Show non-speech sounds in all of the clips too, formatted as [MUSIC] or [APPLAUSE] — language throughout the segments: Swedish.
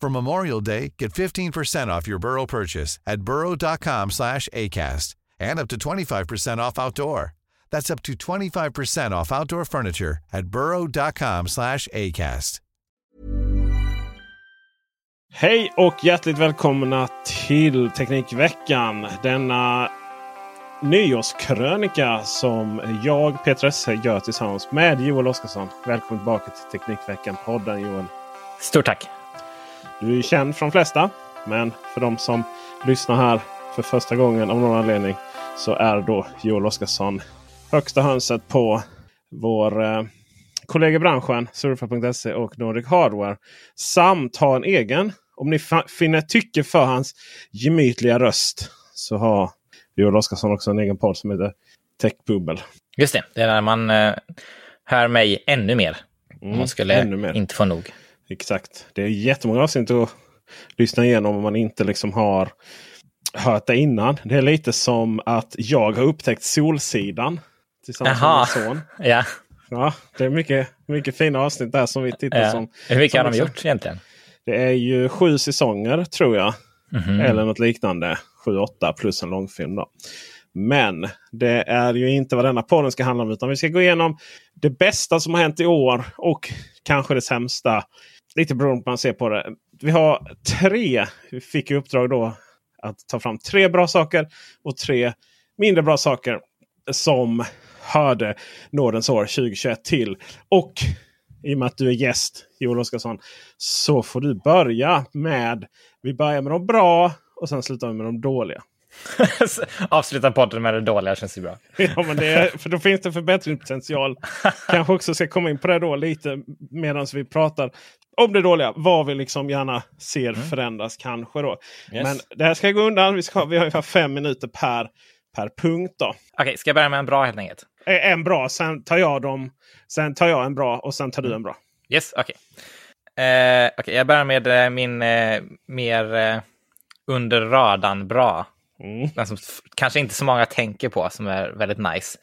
For Memorial Day, get 15% off your Burrow purchase at burrow.com slash ACAST and up to 25% off outdoor. That's up to 25% off outdoor furniture at burrow.com slash ACAST. Hej och hjärtligt välkomna till Teknikveckan. Denna nyårskrönika som jag, Peter Esse, gör tillsammans med Joel Oskarsson. Välkommen tillbaka till Teknikveckan-podden Joel. Stort tack! Du är känd från de flesta. Men för de som lyssnar här för första gången av någon anledning så är då Joel Oskarsson högsta hönset på vår eh, kollega i branschen Surfa.se och Nordic Hardware. Samt har en egen, om ni finner tycke för hans gemytliga röst, så har Joel Oskarsson också en egen podd som heter Techbubbel. Just det, det är när man eh, hör mig ännu mer. Mm, man skulle inte få nog. Exakt. Det är jättemånga avsnitt att lyssna igenom om man inte liksom har hört det innan. Det är lite som att jag har upptäckt Solsidan tillsammans Aha. med min son. [LAUGHS] Ja. Ja, det är mycket, mycket fina avsnitt där som vi tittar ja. som. Hur mycket som har de gjort egentligen? Det är ju sju säsonger tror jag. Mhm. Eller något liknande. Sju, åtta plus en långfilm. Då. Men det är ju inte vad denna podden ska handla om. Utan vi ska gå igenom det bästa som har hänt i år och kanske det sämsta. Lite beroende på hur man ser på det. Vi har tre. Vi fick i uppdrag då att ta fram tre bra saker och tre mindre bra saker. Som hörde nådens år 2021 till. Och i och med att du är gäst Joel Oscarsson. Så får du börja med. Vi börjar med de bra och sen slutar vi med de dåliga. [LAUGHS] Avsluta podden med det dåliga känns ju bra. [LAUGHS] Ja, men det är, för då finns det förbättringspotential. [LAUGHS] Kanske också ska komma in på det då lite medan vi pratar om det dåliga. Vad vi liksom gärna ser förändras kanske då. Yes. Men det här ska gå undan. Vi, ska, vi har ungefär fem minuter per, per punkt. då. Okej, ska jag börja med en bra helt enkelt? Eh, En bra, sen tar jag dem. Sen tar jag en bra och sen tar du en bra. Yes, okej. Eh, okej, jag börjar med eh, min eh, mer eh, under radarn bra. Mm. Den som kanske inte så många tänker på, som är väldigt nice.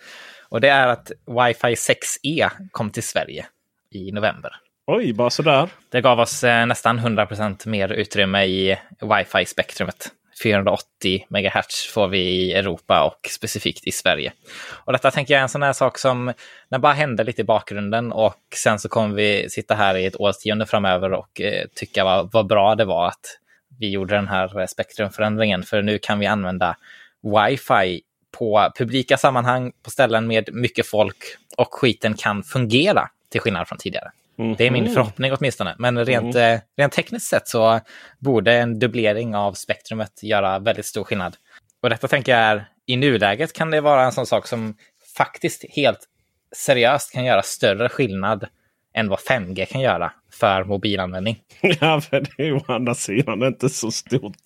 Och det är att Wi-Fi 6E kom till Sverige i november. Oj, bara sådär. Det gav oss eh, nästan 100% mer utrymme i wifi-spektrumet. 480 MHz får vi i Europa och specifikt i Sverige. Och detta tänker jag är en sån här sak som den bara hände lite i bakgrunden och sen så kommer vi sitta här i ett årtionde framöver och eh, tycka vad, vad bra det var att vi gjorde den här eh, spektrumförändringen. För nu kan vi använda wifi på publika sammanhang, på ställen med mycket folk och skiten kan fungera till skillnad från tidigare. Det är min förhoppning åtminstone. Men rent, eh, rent tekniskt sett så borde en dubblering av spektrumet göra väldigt stor skillnad. Och detta tänker jag är, i nuläget kan det vara en sån sak som faktiskt helt seriöst kan göra större skillnad än vad 5G kan göra för mobilanvändning. [LAUGHS] Ja, för det är ju å andra sidan inte så stort.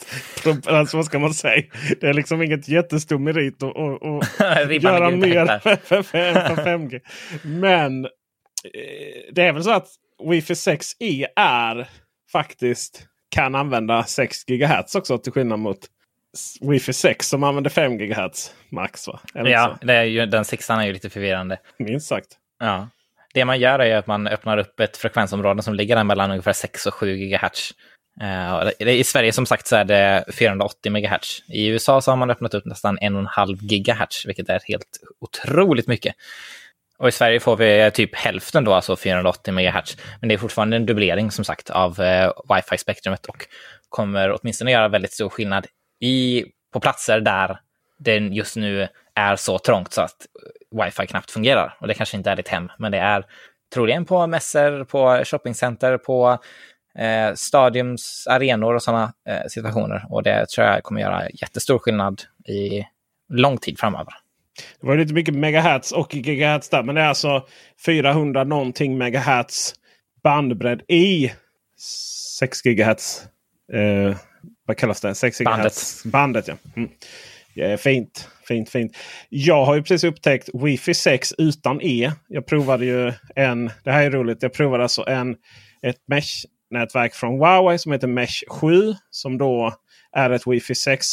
Alltså vad ska man säga? Det är liksom inget jättestor merit att, att [LAUGHS] Ribban göra mer för, för, för, för 5G. Men det är väl så att Wi-Fi 6E är faktiskt kan använda 6 GHz också till skillnad mot Wi-Fi 6 som använder 5 GHz max. Va? Eller Ja, det är ju, den sexan är ju lite förvirrande. Minst sagt. Ja. det man gör är att man öppnar upp ett frekvensområde som ligger där mellan ungefär 6 och 7 GHz. Uh, I Sverige som sagt så är det 480 MHz. I USA så har man öppnat upp nästan 1,5 GHz, vilket är helt otroligt mycket. Och i Sverige får vi eh, typ hälften då, alltså 480 MHz. Men det är fortfarande en dubblering som sagt av eh, wifi-spektrumet och kommer åtminstone göra väldigt stor skillnad i, på platser där det just nu är så trångt så att eh, wifi knappt fungerar. Och det kanske inte är ditt hem, men det är troligen på mässor, på shoppingcenter, på eh, stadiums, arenor och sådana eh, situationer. Och det tror jag kommer göra jättestor skillnad i lång tid framöver. Det var lite mycket megahertz och gigahertz där. Men det är alltså 400 någonting megahertz bandbredd i 6 gigahertz. Eh, vad kallas det? 6 gigahertz bandet. bandet ja. Mm. ja. Fint, fint, fint. Jag har ju precis upptäckt Wi-Fi 6 utan E. Jag provade ju en, det här är roligt, jag provade alltså en, ett mesh nätverk från Huawei som heter Mesh 7. Som då är ett Wi-Fi 6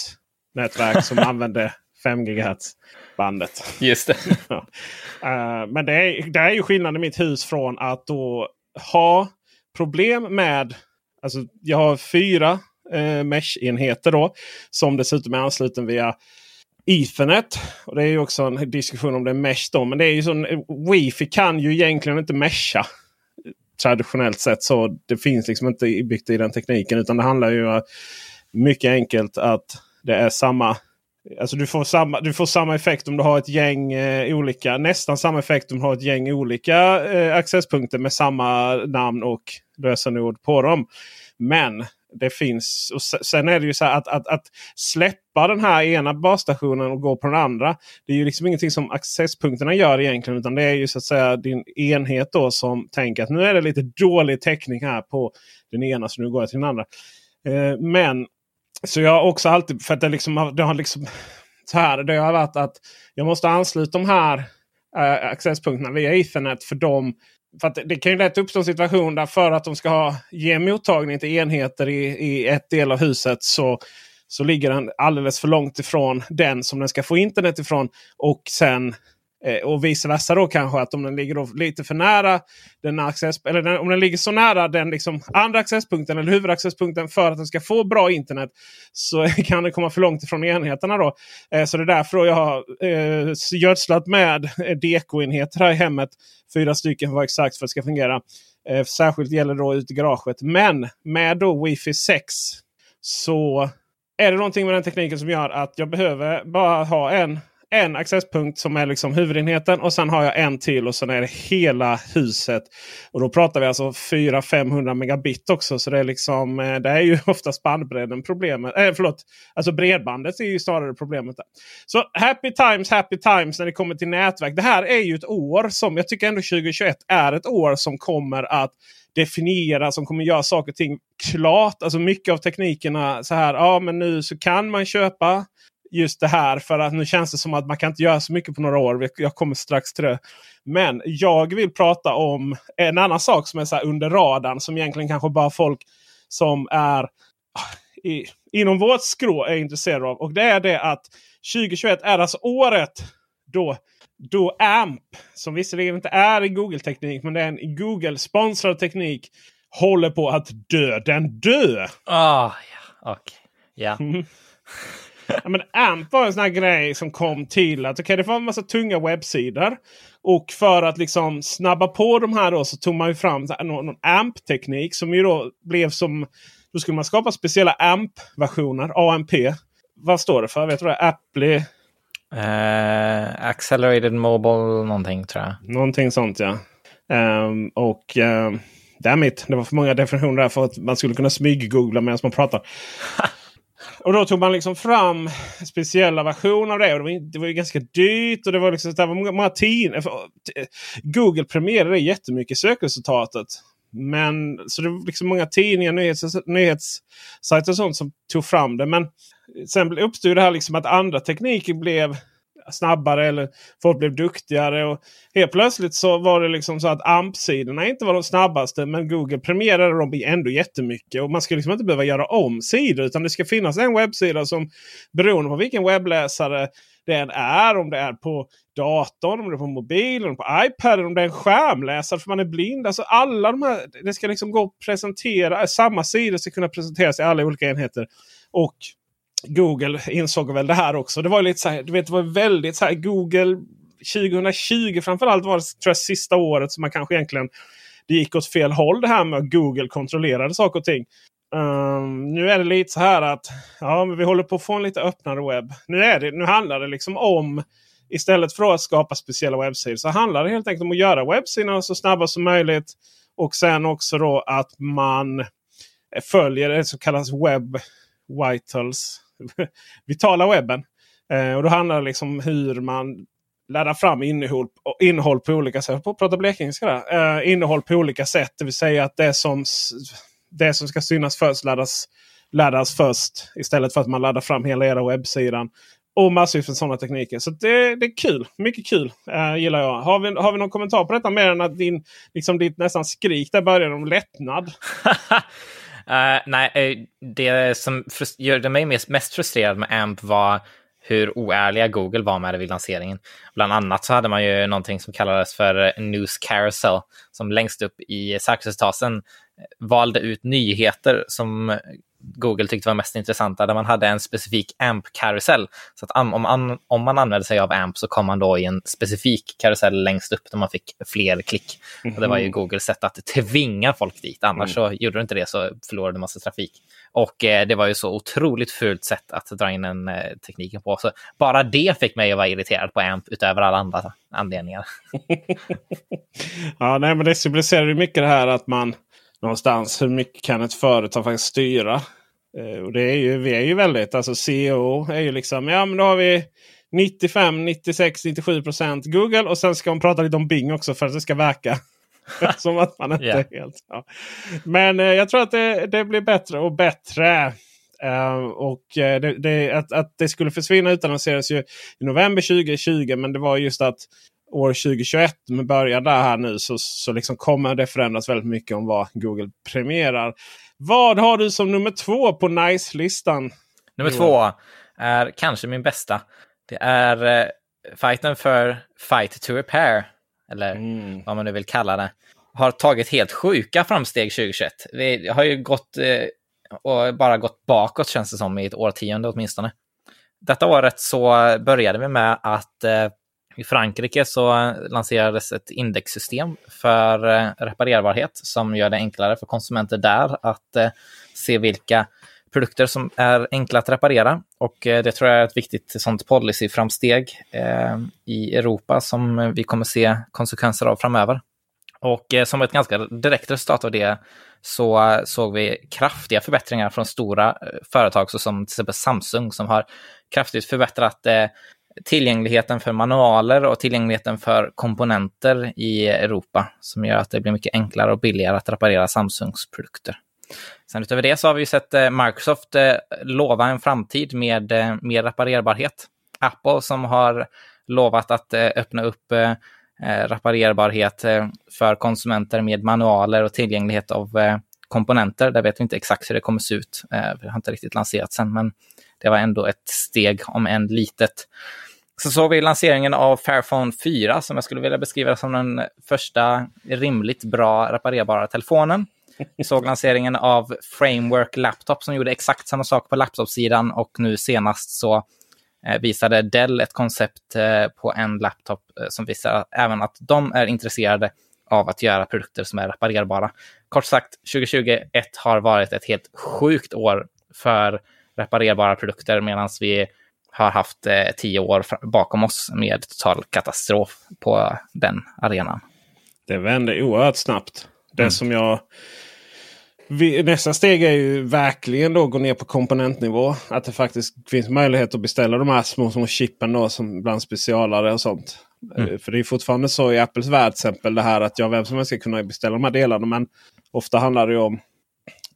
nätverk som [LAUGHS] använder 5 GHz bandet. Just det. [LAUGHS] uh, men det är, det är ju skillnad i mitt hus från att då ha problem med... Alltså jag har fyra uh, mesh-enheter då. Som dessutom är ansluten via Ethernet. Och det är ju också en diskussion om det är mesh då. Men det är ju så, Wifi kan ju egentligen inte mesha traditionellt sett. så Det finns liksom inte byggt i den tekniken. Utan det handlar ju mycket enkelt att det är samma Alltså du får, samma, du får samma effekt om du har ett gäng eh, olika, nästan samma effekt om du har ett gäng olika eh, accesspunkter med samma namn och lösenord på dem. Men det finns, och sen är det ju så att, att, att släppa den här ena basstationen och gå på den andra. Det är ju liksom ingenting som accesspunkterna gör egentligen. Utan det är ju så att säga din enhet då som tänker att nu är det lite dålig täckning här på den ena så nu går jag till den andra. Eh, men så jag har också alltid, för att det, liksom, det har liksom så här, det har varit att jag måste ansluta de här äh, accesspunkterna via Ethernet för dem. För att det kan ju lätt uppstå en situation där för att de ska ha, ge mottagning till enheter i, i ett del av huset så, så ligger den alldeles för långt ifrån den som den ska få internet ifrån. Och sen Eh, och vice versa då kanske att om den ligger lite för nära den access, eller den, om den ligger så nära den liksom andra accesspunkten eller huvudaccesspunkten för att den ska få bra internet. Så [LAUGHS] kan det komma för långt ifrån enheterna då. Eh, så det är därför jag har eh, gödslat med [LAUGHS] dekoenheter DK-enheter här i hemmet. Fyra stycken för att exakt för att det ska fungera. Eh, särskilt gäller då ute i garaget. Men med då Wi-Fi 6 så är det någonting med den tekniken som gör att jag behöver bara ha en en accesspunkt som är liksom huvudenheten och sen har jag en till och sen är det hela huset. Och då pratar vi alltså 400-500 megabit också. Så det är liksom eh, det är ju [LAUGHS] oftast bandbredden problemet. Eh, förlåt, alltså bredbandet är ju snarare problemet. Där. Så happy times, happy times när det kommer till nätverk. Det här är ju ett år som jag tycker ändå 2021 är ett år som kommer att definiera, som kommer göra saker och ting klart. Alltså mycket av teknikerna så här. Ja, men nu så kan man köpa just det här. För att nu känns det som att man kan inte göra så mycket på några år. Jag kommer strax till det. Men jag vill prata om en annan sak som är så under radarn. Som egentligen kanske bara folk som är i, inom vårt skrå är intresserade av. Och det är det att 2021 är alltså året då då AMP, som visserligen inte är i Google-teknik, men det är en Google-sponsrad teknik, håller på att dö. Den dö! Ah, ja, okej. Okay. Ja. Mm [LAUGHS] [LAUGHS] ja, men AMP var en sån här grej som kom till att okay, det var en massa tunga webbsidor. Och för att liksom snabba på de här då så tog man ju fram någon, någon AMP-teknik som ju då blev som... Då skulle man skapa speciella AMP-versioner. AMP. Vad står det för? Vet du det? Apply? Uh, accelerated Mobile någonting tror jag. Någonting sånt ja. Um, och um, Dammit, det var för många definitioner där för att man skulle kunna smyg-googla medan man pratar. [LAUGHS] Och då tog man liksom fram speciella versioner av det. Och det, var, det var ju ganska dyrt. och det var liksom det var många, många tidningar. Eh, Google premierade jättemycket sökresultatet. Men så det var liksom många tidningar, nyhets, nyhetssajter och sånt som tog fram det. Men sen uppstod det här liksom att andra tekniker blev snabbare eller folk blev duktigare. Och helt plötsligt så var det liksom så att AMP-sidorna inte var de snabbaste. Men Google premierade dem ändå jättemycket. Och man ska liksom inte behöva göra om sidor. Utan det ska finnas en webbsida som beroende på vilken webbläsare den är. Om det är på datorn, om det är på mobilen, på iPaden, om det är en skärmläsare för man är blind. Alltså alla de här, det ska liksom gå att presentera. Samma sidor ska kunna presenteras i alla olika enheter. Och Google insåg väl det här också. Det var lite så här, du vet, det var väldigt så här Google 2020 framförallt var det tror jag, sista året som man kanske egentligen det gick åt fel håll det här med att Google kontrollerade saker och ting. Um, nu är det lite så här att ja, men vi håller på att få en lite öppnare webb. Nu, är det, nu handlar det liksom om istället för att skapa speciella webbsidor så handlar det helt enkelt om att göra webbsidorna så snabba som möjligt. Och sen också då att man följer det som kallas Web Vitals. [LAUGHS] Vitala webben. Eh, och då handlar det liksom om hur man laddar fram innehåll, innehåll på olika sätt. På prata blekingska eh, innehåll på olika sätt. Det vill säga att det som, det som ska synas först laddas, laddas först. Istället för att man laddar fram hela era webbsidan. Och massor av sådana tekniker. Så det, det är kul. Mycket kul eh, gillar jag. Har vi, har vi någon kommentar på detta mer än att din, liksom ditt nästan skrik där började om lättnad? [LAUGHS] uh, nej, eh, det som gjorde mig mest, mest frustrerad med AMP var hur oärliga Google var med det vid lanseringen. Bland annat så hade man ju någonting som kallades för eh, News Carousel som längst upp i sökresultaten valde ut nyheter som Google tyckte var mest intressanta, där man hade en specifik AMP-karusell. Så att om man, om man använde sig av AMP så kom man då i en specifik karusell längst upp där man fick fler klick. Mm -hmm. Och det var ju mhm. Googles sätt att tvinga folk dit, annars mm. så gjorde du inte det så förlorade du massa trafik. Och eh, det var ju så otroligt fult sätt att dra in den eh, tekniken på. Så bara det fick mig att vara irriterad på AMP utöver alla andra anledningar. [LAUGHS] ja, nej, men det symboliserar mycket det här att man någonstans hur mycket kan ett företag faktiskt styra? Eh, och det är ju, vi är ju väldigt, alltså CEO är ju liksom, ja men då har vi 95, 96, 97 procent Google och sen ska man prata lite om Bing också för att det ska verka. [LAUGHS] [LAUGHS] Som att man inte yeah. helt... Ja. Men eh, jag tror att det, det, blir bättre och bättre. Uh, och uh, det, det, att, att det skulle försvinna utannonserades ju i november 2020. Men det var just att år 2021 med början där här nu så, så liksom kommer det förändras väldigt mycket om vad Google premierar. Vad har du som nummer två på Nice-listan? Nummer två är kanske min bästa. Det är eh, fighten för Fight to Repair, eller mm. vad man nu vill kalla det. Har tagit helt sjuka framsteg 2021. Vi har ju gått eh, och bara gått bakåt känns det som i ett årtionde åtminstone. Detta året så började vi med att eh, i Frankrike så lanserades ett indexsystem för eh, reparerbarhet som gör det enklare för konsumenter där att eh, se vilka produkter som är enkla att reparera. Och eh, det tror jag är ett viktigt sånt policyframsteg i Europa som vi kommer se konsekvenser av framöver. Och som ett ganska direkt resultat av det så såg vi kraftiga förbättringar från stora företag såsom till exempel Samsung som har kraftigt förbättrat tillgängligheten för manualer och tillgängligheten för komponenter i Europa som gör att det blir mycket enklare och billigare att reparera Samsungs produkter. Sen utöver det så har vi sett eh, Microsoft eh, lova en framtid med eh, mer reparerbarhet. Apple som har lovat att öppna upp reparerbarhet för konsumenter med manualer och tillgänglighet av komponenter. Där vet vi inte exakt hur det kommer se ut. Det har inte riktigt lanserats än, men det var ändå ett steg, om än litet. Så såg vi lanseringen av Fairphone 4 som jag skulle vilja beskriva som den första rimligt bra reparerbara telefonen. Vi såg lanseringen av Framework Laptop som gjorde exakt samma sak på laptopsidan och nu senast så eh, visade Dell ett koncept eh, på en laptop eh, som visar även att de är intresserade av att göra produkter som är reparerbara. Kort sagt, 2021 har varit ett helt sjukt år för reparerbara produkter medan vi har haft eh, tio år bakom oss med total katastrof på den arenan. Det vänder oerhört snabbt. Det mm. som jag... Vi, nästa steg är ju verkligen då gå ner på komponentnivå. Att det faktiskt finns möjlighet att beställa de här små, små chippen då, som bland specialare och sånt. Mm. Eh, för det är fortfarande så i Apples värld till exempel det här att jag vem som helst ska kunna beställa de här delarna. Men ofta handlar det om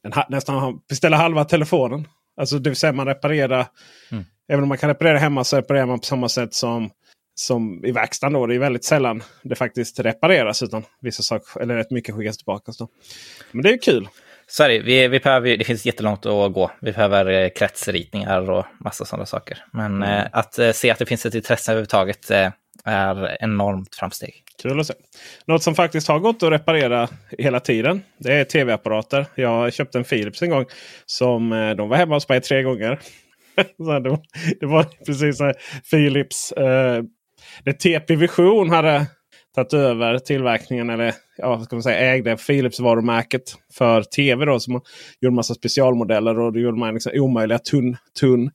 en, nästan beställa halva telefonen. Alltså det vill säga man reparerar. Mm. Även om man kan reparera hemma så reparerar man på samma sätt som som i verkstaden. Då. Det är väldigt sällan det faktiskt repareras utan vissa saker, eller rätt mycket skickas tillbaka. Så. Men det är kul. Det. Vi, vi behöver, det finns jättelångt att gå. Vi behöver eh, kretsritningar och massa sådana saker. Men mm. eh, att eh, se att det finns ett intresse överhuvudtaget är enormt framsteg. Kul att se. Något som faktiskt har gått att reparera hela tiden. Det är tv-apparater. Jag köpte en Philips en gång. som De var hemma hos mig tre gånger. [LAUGHS] det, var, precis så Philips. Eh, det TP Vision hade tagit över tillverkningen eller ja, ska man säga, ägde Philips varumärket för tv. Då, som gjorde massa specialmodeller och det gjorde man liksom omöjliga tunn, tunn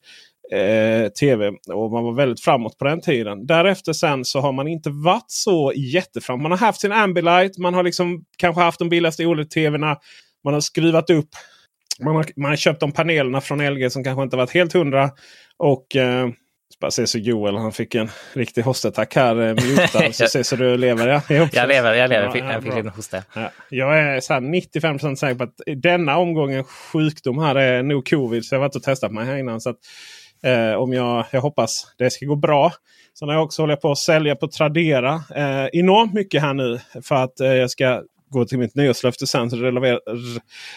eh, tv. Och man var väldigt framåt på den tiden. Därefter sen så har man inte varit så jättefram. Man har haft sin Ambilight. Man har liksom kanske haft de billigaste OLED-tvna. Man har skruvat upp. Man har, man har köpt de panelerna från LG som kanske inte varit helt hundra. Och eh, bara se så Joel, han fick en riktig hostattack här. Eh, Mutan, [LAUGHS] så se så du lever. Ja. Jag, jag lever, jag lever. Ja, jag fick en hosta. Ja. Jag är så 95 säker på att denna omgången sjukdom här är nog covid. Så jag har varit och testat mig här innan. Så att, eh, om jag, jag hoppas det ska gå bra. Sen har jag också hållit på att sälja på Tradera eh, enormt mycket här nu. För att eh, jag ska gå till mitt nyårslöfte sen. Så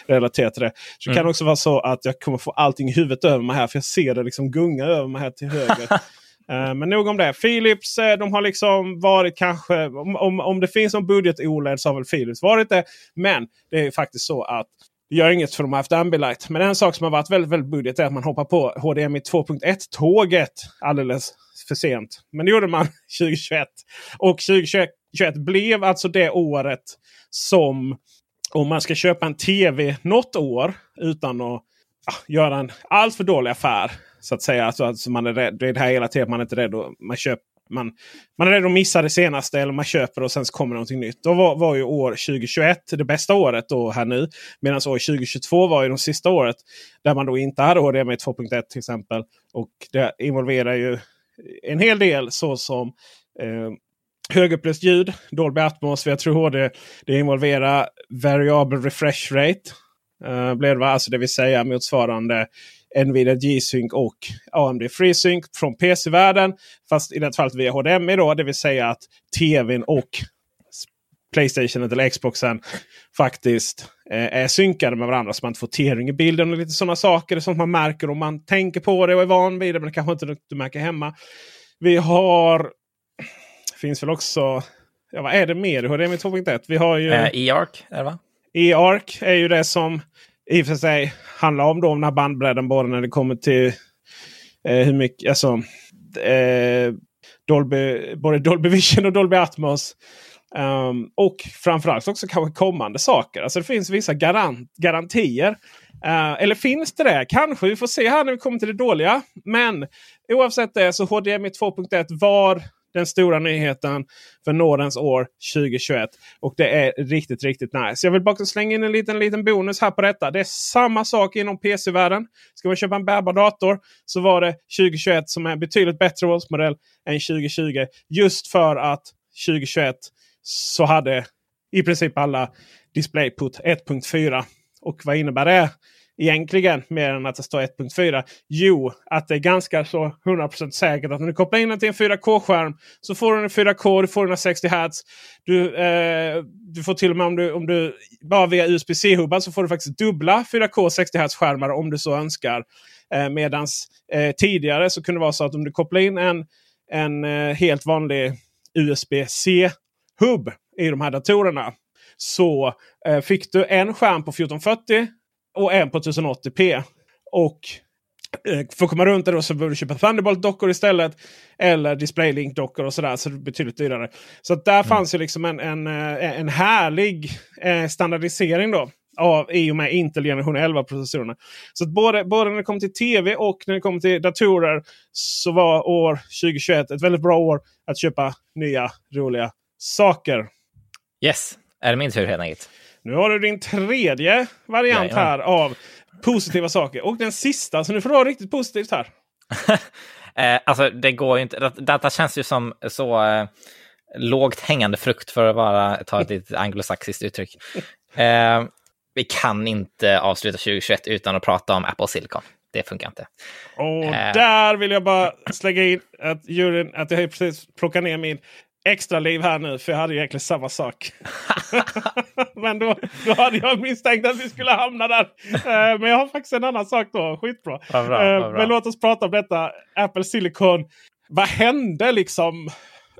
relaterat till det. Så mm. kan det också vara så att jag kommer få allting i huvudet över mig här. För jag ser det liksom gunga över mig här till höger. uh, [LAUGHS] men nog om det. Philips uh, de har liksom varit kanske, om, om, om det finns någon budget OLED så har väl Philips varit det. Men det är faktiskt så att det gör inget för de har haft Ambilight. Men en sak som har varit väldigt, väldigt budget är att man hoppar på HDMI 2.1-tåget alldeles för sent. Men det gjorde man [LAUGHS] 2021. Och 2021 2021 blev alltså det året som om man ska köpa en tv något år utan att ja, göra en alltför dålig affär. Så att säga. Alltså, alltså man är rädd, det är det här hela tiden man är inte rädd. Och man, köp, man, man är rädd att missa det senaste eller man köper och sen kommer någonting nytt. Då var, var ju år 2021 det bästa året då här nu. Medan år 2022 var ju de sista året. Där man då inte hade HDMI 2.1 till exempel. Och det involverar ju en hel del såsom eh, högupplöst ljud, Dolby Atmos, Jag tror HD. Det involverar variabel refresh rate. Eh, uh, blev det, alltså det vill säga motsvarande Nvidia G-Sync och AMD FreeSync från PC-världen. Fast i det fallet via HDMI då. Det vill säga att tvn och Playstation eller Xboxen faktiskt eh, är synkade med varandra. Så man inte får tearing i bilden och lite sådana saker. Det är sånt man märker om man tänker på det och är van vid det. Men det kanske inte du märker hemma. Vi har finns väl också... Ja, vad är det mer? HDMI 2.1? Vi har ju... Eh, E-ARC är det va? E-ARC är ju det som i och för sig handlar om då, den här bandbredden både när det kommer till eh, hur mycket... Alltså, eh, Dolby, både Dolby Vision och Dolby Atmos. Um, och framförallt också kanske kommande saker. Alltså det finns vissa garant, garantier. Uh, eller finns det det? Kanske. Vi får se här när vi kommer till det dåliga. Men oavsett det så HDMI 2.1 var den stora nyheten för nådens år 2021. Och det är riktigt, riktigt nice. Jag vill bara slänga in en liten, liten bonus här på detta. Det är samma sak inom PC-världen. Ska man köpa en bärbar dator så var det 2021 som är en betydligt bättre årsmodell än 2020. Just för att 2021 så hade i princip alla DisplayPort 1.4. Och vad innebär det? Egentligen mer än att det står 1.4? Jo, att det är ganska så 100% säkert att när du kopplar in den till en 4K-skärm så får du en 4K, du får den 60 Hz. Du, eh, du får till och med om du, om du bara via USB-C-hubbar så får du faktiskt dubbla 4K 60 Hz-skärmar om du så önskar. Eh, medans eh, tidigare så kunde det vara så att om du kopplar in en, en eh, helt vanlig USB-C-hubb i de här datorerna så eh, fick du en skärm på 1440 och en på 1080p. Och eh, för att komma runt det då så behöver du köpa Thunderbolt-dockor istället. Eller DisplayLink-dockor och sådär. Så det är betydligt dyrare. Så där mm. fanns ju liksom en, en, eh, en härlig eh, standardisering då. Av, I och med Intel generation 11-processorerna. Så att både, både när det kommer till tv och när det kommer till datorer så var år 2021 ett väldigt bra år att köpa nya roliga saker. Yes, är det min tur helt enkelt? Nu har du din tredje variant ja, här av positiva saker. Och den sista, så nu får du vara riktigt positivt här. [LAUGHS] eh, alltså det går ju inte. Detta känns ju som så eh, lågt hängande frukt för att vara, ta ett litet [LAUGHS] anglosaxiskt uttryck. Eh, vi kan inte avsluta 2021 utan att prata om Apple Silicon. det funkar inte. Och Äh. där vill jag bara slänga in att, juryn, att jag precis plockat ner min extra liv här nu. För jag hade ju egentligen samma sak. [LAUGHS] men då, då hade jag misstänkt att vi skulle hamna där. Eh, men jag har faktiskt en annan sak då. Skitbra. Vad bra, Eh, bra. Men låt oss prata om detta. Apple Silicon. Vad hände liksom?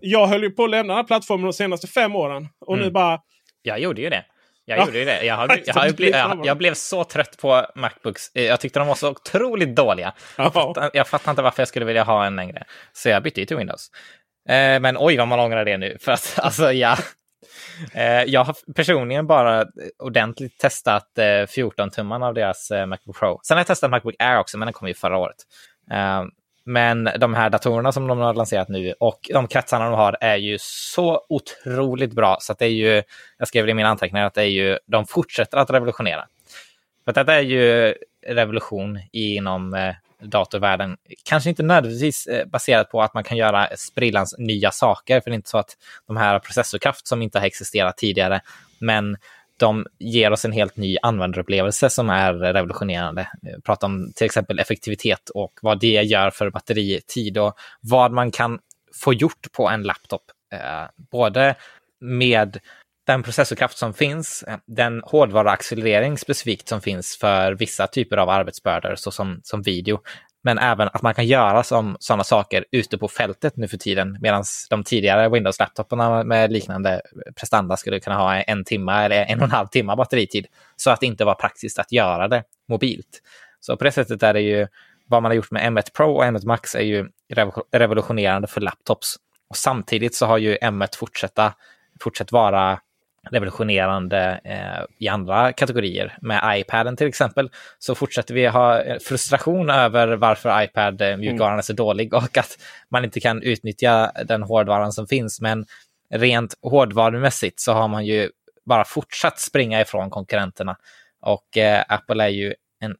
Jag höll ju på att lämna den här plattformen de senaste fem åren. Och nu Mm. bara... Jag gjorde ju det. Jag Ja. gjorde ju det. Jag, Exakt, [LAUGHS] jag, har, det blir jag, jag blev så trött på Macbooks. Eh, Jag tyckte de var så otroligt dåliga. Ja. Jag fattar inte varför jag skulle vilja ha en längre. Så jag bytte ju till Windows. Eh, Men oj vad man ångrar det nu. För att [LAUGHS] alltså ja. Eh, Jag har personligen bara ordentligt testat eh, 14-tummarna av deras eh, Macbook Pro. Sen har jag testat Macbook Air också, men den kom ju förra året. Eh, Men de här datorerna som de har lanserat nu och de kretsarna de har är ju så otroligt bra. Så att det är ju, jag skrev det i mina anteckningar, att det är ju, de fortsätter att revolutionera. För att detta är ju revolution inom eh, datorvärlden. Kanske inte nödvändigtvis eh, baserat på att man kan göra sprillans nya saker, för det är inte så att de här har processorkraft som inte har existerat tidigare, men de ger oss en helt ny användarupplevelse som är revolutionerande. Eh, prata om till exempel effektivitet och vad det gör för batteritid och vad man kan få gjort på en laptop. Eh, både med den processorkraft som finns, eh, den hårdvaruaccelerering specifikt som finns för vissa typer av arbetsbördor såsom som video, men även att man kan göra som, sådana saker ute på fältet nu för tiden, medan de tidigare Windows-laptoparna med liknande prestanda skulle kunna ha en timme eller en och en halv timme batteritid, så att det inte var praktiskt att göra det mobilt. Så på det sättet är det ju, vad man har gjort med M1 Pro och M1 Max är ju revolutionerande för laptops. Och samtidigt så har ju M1 fortsätta, fortsatt vara revolutionerande eh, i andra kategorier. Med iPaden till exempel så fortsätter vi ha eh, frustration över varför iPad eh, mjukvaran är så dålig och att man inte kan utnyttja den hårdvaran som finns. Men rent hårdvarumässigt så har man ju bara fortsatt springa ifrån konkurrenterna. Och eh, Apple är ju en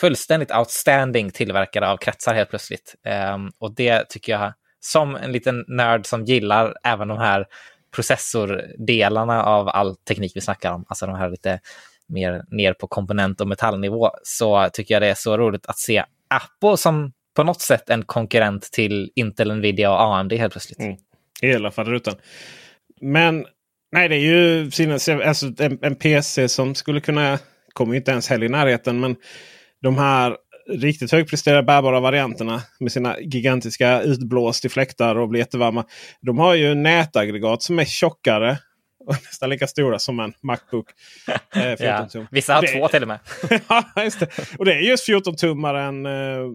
fullständigt outstanding tillverkare av kretsar helt plötsligt. Ehm, och det tycker jag, som en liten nörd som gillar även de här processordelarna av all teknik vi snackar om, alltså de här lite mer ner på komponent och metallnivå, så tycker jag det är så roligt att se Apple som på något sätt en konkurrent till Intel, Nvidia och AMD helt plötsligt. Mm. fall rutan. Men nej, det är ju alltså, en, en PC som skulle kunna, kommer ju inte ens heller i närheten, men de här riktigt högpresterade bärbara varianterna med sina gigantiska utblåst i fläktar och blir jättevarma. De har ju nätaggregat som är tjockare och [LAUGHS] nästan lika stora som en Macbook. Eh, 14 [LAUGHS] Ja. Vissa har Det- två till och med. [LAUGHS] ja, just det. Och det är just 14-tummaren eh,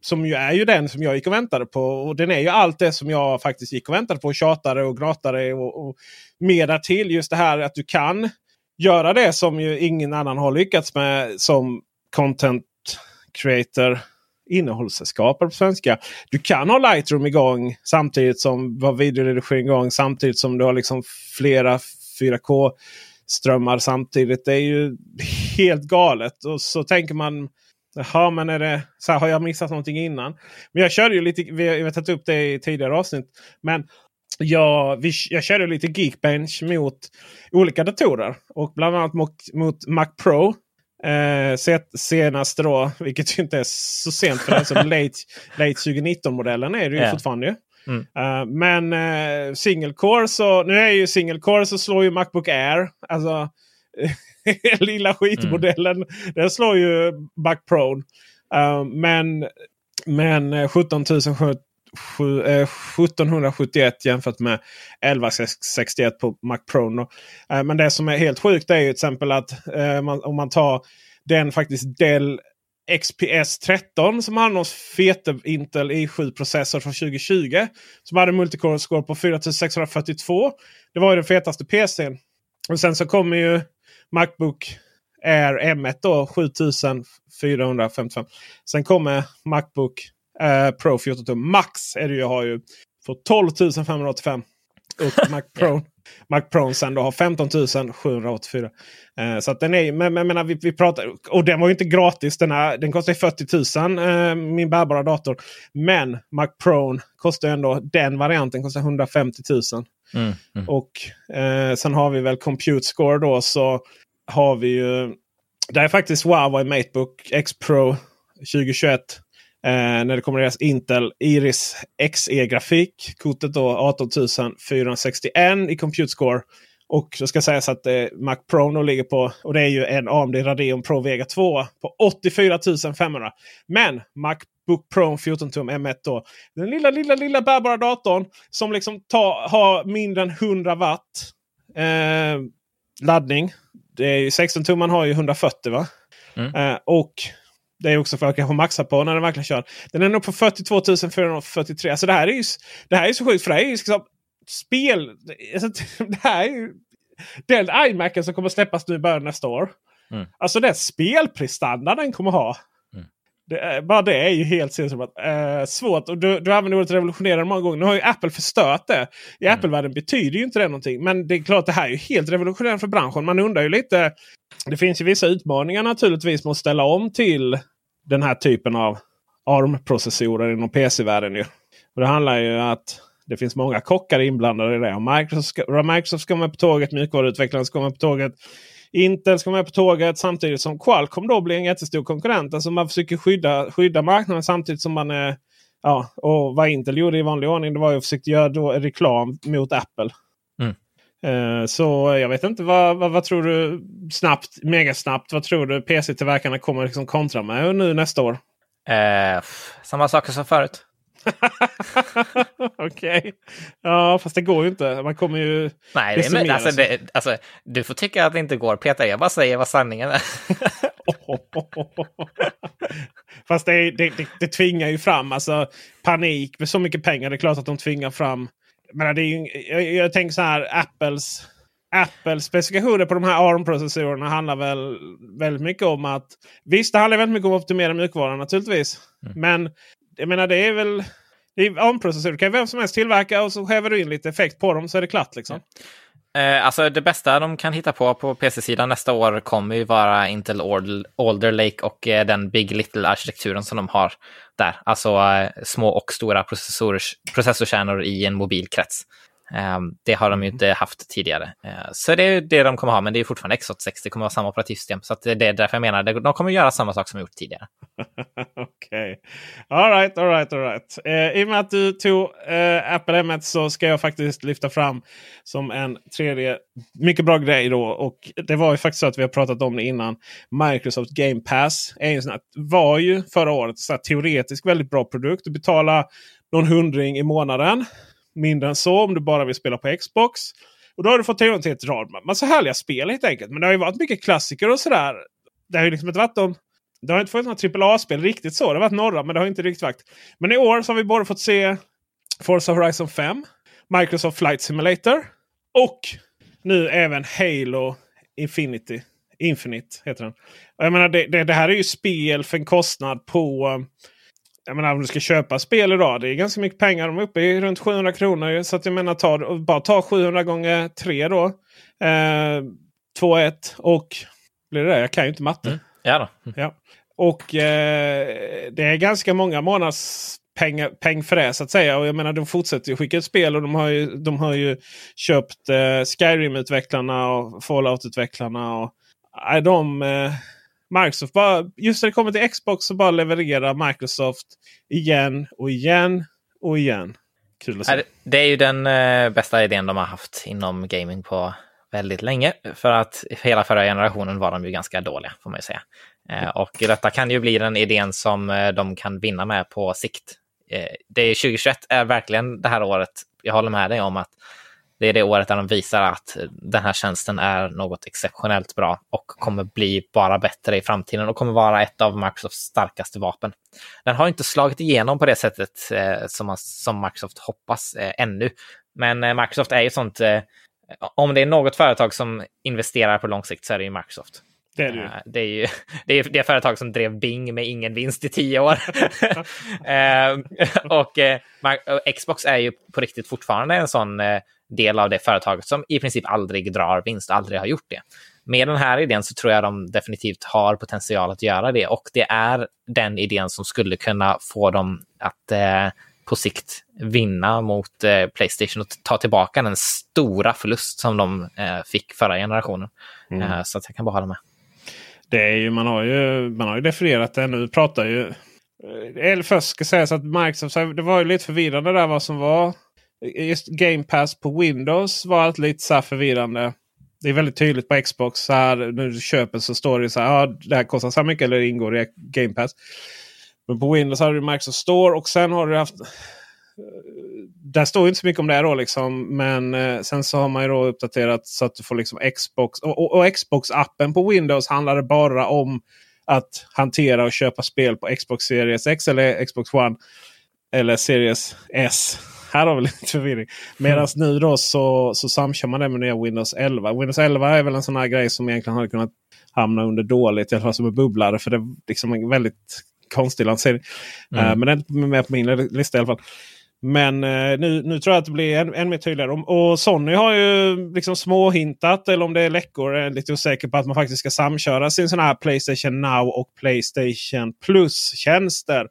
som ju är ju den som jag gick och väntade på. Och den är ju allt det som jag faktiskt gick och väntade på. och Tjatade och gnatade och, och mer därtill. Just det här att du kan göra det som ju ingen annan har lyckats med som content creator. Innehållsskapare på svenska. Du kan ha Lightroom igång samtidigt som var videoredigering igång. Samtidigt som du har liksom flera 4K strömmar samtidigt. Det är ju helt galet. Och så tänker man Jaha, men är det, så här, har jag missat någonting innan? Men jag körde ju lite, vi har vi har tagit upp det i tidigare avsnitt. Men jag, vi, jag körde lite Geekbench mot olika datorer. Och bland annat mot, mot Mac Pro. Eh, se- senast då, vilket ju inte är så sent för den. Så [LAUGHS] late, late 2019-modellen är det ju Ja. fortfarande. ju. Mm. Eh, men eh, single core så nu är ju single core så slår ju Macbook Air. Alltså [LAUGHS] lilla skitmodellen. Den slår ju Mac Pro. Eh, men men eh, 17 000 sju- eh, 1771 eh, jämfört med 1161 på Mac Pro. Eh, men det som är helt sjukt är ju till exempel att eh, om man tar den faktiskt Dell XPS 13 som hade någon fete Intel i7-processor från 2020. Som hade multicore score på 4642. Det var ju den fetaste PCn. Och sen så kommer ju Macbook Air M1 då 7455. Sen kommer Macbook eh, Pro 14 tum Max är det ju, har ju för 12 585. Och [LAUGHS] Mac Pro, Mac Pro sen då har 15 784. Eh, så att den är, men, men, men vi, vi pratar, och den var ju inte gratis. Den, är, den kostar 40 000 eh, min bärbara dator. Men Mac Pro kostar ändå, den varianten kostar 150 000. Mm, mm. Och eh, sen har vi väl Compute Score då så har vi ju. Det är faktiskt Huawei Matebook X Pro 2021. Eh, när det kommer deras Intel Iris Xe-grafik. Kortet då 18461 i Compute Score. Och så ska sägas att eh, Mac Pro nu ligger på, och det är ju en AMD Radeon Pro Vega 2 på 84 500. Men Macbook Pro 14 tum M1 då. Den lilla, lilla, lilla bärbara datorn som liksom tar, har mindre än 100 watt eh, laddning. Det är 16 tum man har ju 140 va? Mm. Eh, och det är också för att kanske maxa på när den verkligen kör. Den är nog på 42 443. Alltså det här är ju, det här är så sjukt för det här är ju liksom spel... Alltså, [LAUGHS] det här är ju den iMacen som kommer släppas nu i början nästa år. Mm. Alltså den spelprestanda den kommer ha. Mm. Det är, bara det är ju helt sinnessjukt. Äh, svårt. Och du, du använder ordet revolutionerande många gånger. Nu har ju Apple förstört det. I mm. Apple-världen betyder ju inte det någonting. Men det är klart det här är ju helt revolutionerande för branschen. Man undrar ju lite. Det finns ju vissa utmaningar naturligtvis med att ställa om till den här typen av ARM-processorer inom PC-världen. Och det handlar ju om att det finns många kockar inblandade i det. Och Microsoft, ska, Microsoft ska med på tåget, mjukvaruutvecklarna ska med på tåget. Intel ska med på tåget samtidigt som Qualcomm då blir en jättestor konkurrent. Alltså man försöker skydda, skydda marknaden samtidigt som man är... Ja, och vad Intel gjorde i vanlig ordning det var att försöka göra då reklam mot Apple. Mm. Uh, så jag vet inte vad, vad, vad, tror du snabbt, megasnabbt, vad tror du PC-tillverkarna kommer liksom kontra med nu nästa år? Uh, samma saker som förut. [LAUGHS] Okej. Okay. Ja, fast det går ju inte. Man kommer ju... Nej, det är, alltså, det, alltså, du får tycka att det inte går, Peter. Jag bara säger vad sanningen är. [LAUGHS] fast det, det, det, det tvingar ju fram alltså, panik med så mycket pengar. Det är klart att de tvingar fram... Men det är ju, jag, jag tänker så här, Apples... Apples specifikationer på de här ARM-processorerna handlar väl väldigt mycket om att... Visst, det handlar väldigt mycket om att optimera mjukvaran naturligtvis. Mm. Men jag menar det är väl... ARM-processorer kan vem som helst tillverka och så häver du in lite effekt på dem så är det klart. Liksom. Eh, alltså det bästa de kan hitta på på PC-sidan nästa år kommer ju vara Intel Alder Lake och eh, den Big Little-arkitekturen som de har där. Alltså eh, små och stora processorkärnor i en mobilkrets det har de ju mm. inte haft tidigare. Ehm, så det är det de kommer ha, men det är fortfarande X86. Det kommer vara samma operativsystem. Så det är därför jag menar de kommer göra samma sak som de gjort tidigare. [LAUGHS] Okej. Okay. Alright, alright, alright. Eh, I och med att du tog eh, Apple M1 så ska jag faktiskt lyfta fram som en tredje mycket bra grej då. Och det var ju faktiskt så att vi har pratat om det innan. Microsoft Game Pass är en sån här, var ju förra året så teoretiskt väldigt bra produkt. Du betalar någon hundring i månaden mindre än så om du bara vill spela på Xbox. Och då har du fått tillgång till ett rad massa härliga spel helt enkelt. Men det har ju varit mycket klassiker och sådär. Det har ju liksom inte varit de... Det har inte funnits några AAA-spel riktigt så. Det har varit några men det har inte riktigt varit. Men i år så har vi både fått se Forza Horizon 5, Microsoft Flight Simulator och nu även Halo Infinity. Infinite heter den. Och jag menar, det, det, det här är ju spel för en kostnad på jag menar om du ska köpa spel idag. Det är ganska mycket pengar. De är uppe i runt 700 kronor. Så att jag menar ta, bara ta 700 gånger 3 då. Eh, 2-1 och blir det? Jag kan ju inte matte. Mm. Ja, då. Mm. ja. Och eh, det är ganska många månads peng, peng för det så att säga. Och jag menar de fortsätter ju skicka ut spel och de har ju, de har ju köpt eh, Skyrim-utvecklarna och Fallout-utvecklarna. Och, äh, de, eh, Microsoft bara, just när det kommer till Xbox så bara levererar Microsoft igen och igen och igen. Kul att se. Det är ju den eh, bästa idén de har haft inom gaming på väldigt länge. För att hela förra generationen var de ju ganska dåliga, får man ju säga. Eh, och detta kan ju bli den idén som eh, de kan vinna med på sikt. Eh, det är 2021 är verkligen det här året. Jag håller med dig om att det är det året där de visar att den här tjänsten är något exceptionellt bra och kommer bli bara bättre i framtiden och kommer vara ett av Microsofts starkaste vapen. Den har inte slagit igenom på det sättet eh, som, man, som Microsoft hoppas eh, ännu. Men eh, Microsoft är ju sånt, eh, om det är något företag som investerar på lång sikt så är det ju Microsoft. Det är, det. Eh, det är ju [LAUGHS] det, är det företag som drev Bing med ingen vinst i tio år. [LAUGHS] [LAUGHS] Eh, och Xbox är ju på riktigt fortfarande en sån del av det företaget som i princip aldrig drar vinst, aldrig har gjort det. Med den här idén så tror jag de definitivt har potential att göra det och det är den idén som skulle kunna få dem att eh, på sikt vinna mot eh, Playstation och ta tillbaka den stora förlust som de eh, fick förra generationen. Mm. Eh, så att jag kan bara hålla med. Det är ju, man, har ju, man har ju definierat det nu. pratar ju... Eh, eller först ska sägas att Microsoft, det var ju lite förvirrande där vad som var. Just Game Pass på Windows var allt lite så förvirrande. Det är väldigt tydligt på Xbox. Så här, när du köper så står det så här. Ja, det här kostar så här mycket eller ingår i Game Pass. Men på Windows har du Microsoft Store och sen har du haft där står inte så mycket om det då liksom. Men eh, sen så har man ju då uppdaterat så att du får liksom Xbox. Och, och, och Xbox-appen på Windows handlar bara om att hantera och köpa spel på Xbox Series X eller Xbox One. Eller Series S. Här har vi lite förvirring. Medan mm. nu då så, så samkör man det med nya Windows 11. Windows 11 är väl en sån här grej som egentligen hade kunnat hamna under dåligt. I alla fall som en bubblare. För det är liksom en väldigt konstig lansering. Mm. Uh, men det är inte med på min lista i alla fall. Men eh, nu, nu tror jag att det blir än, än mer tydligare. Och Sony har ju liksom småhintat, eller om det är läckor, är lite osäker på att man faktiskt ska samköra sin sån här Playstation Now och Playstation Plus-tjänster.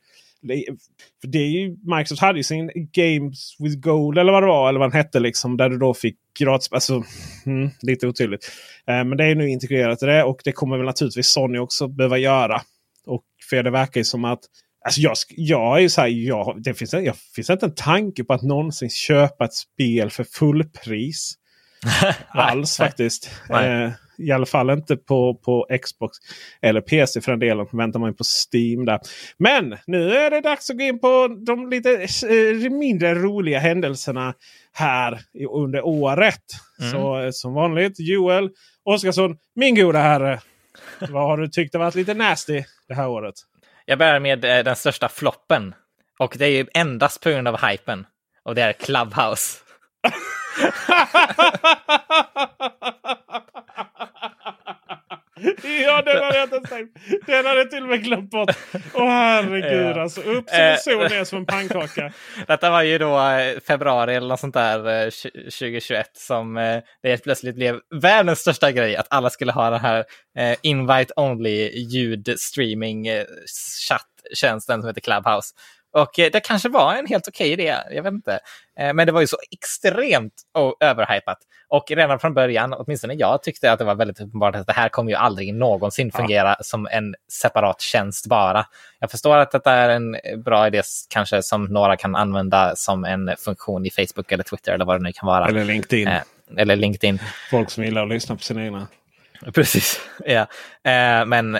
För det är ju, Microsoft hade ju sin Games with Gold eller vad det var. Eller vad den hette liksom. Där du då fick gratis. Alltså, mm, lite otydligt. Eh, men det är nu integrerat i det. Och det kommer väl naturligtvis Sony också behöva göra. Och för det verkar ju som att Alltså jag, jag är ju så här, jag, det finns, jag, finns inte en tanke på att någonsin köpa ett spel för fullpris. [LAUGHS] Alls nej, faktiskt. Nej. Eh, I alla fall inte på, på Xbox eller PC för den delen. Väntar man på Steam där. Men nu är det dags att gå in på de lite eh, mindre roliga händelserna här under året. Mm. Så eh, som vanligt Joel Oskarsson, min goda herre. Vad har du tyckt har varit lite nasty det här året? Jag börjar med eh, den största floppen. Och det är ju endast på grund av hypen. Och det är Clubhouse. [LAUGHS] [LAUGHS] [LAUGHS] ja, den hade jag inte tänkt. Den hade jag till och med glömt bort. Åh herregud ja. alltså. Upp som en sol, ner som en pannkaka. [LAUGHS] Detta var ju då eh, februari eller något sånt där 2021 eh, som det helt plötsligt blev världens största grej. Att alla skulle ha den här invite only ljudstreaming chatttjänsten som heter Clubhouse. Och det kanske var en helt okej idé, jag vet inte. Men det var ju så extremt överhypat. Och redan från början, åtminstone jag tyckte att det var väldigt uppenbart att det här kommer ju aldrig någonsin fungera ja. som en separat tjänst bara. Jag förstår att detta är en bra idé kanske som några kan använda som en funktion i Facebook eller Twitter eller vad det nu kan vara. Eller LinkedIn. Eh, eller LinkedIn. Folk som gillar att lyssna på sina egna. Precis, [LAUGHS] ja. Eh, men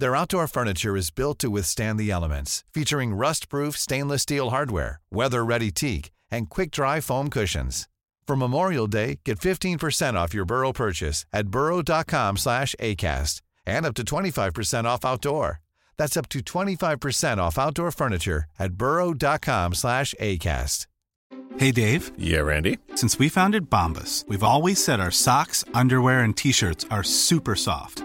Their outdoor furniture is built to withstand the elements, featuring rust-proof stainless steel hardware, weather-ready teak, and quick-dry foam cushions. For Memorial Day, get 15% off your Burrow purchase at burrow.com slash ACAST and up to 25% off outdoor. That's up to 25% off outdoor furniture at burrow.com slash ACAST. Hey, Dave. Yeah, Randy. Since we founded Bombus, we've always said our socks, underwear, and T-shirts are super soft.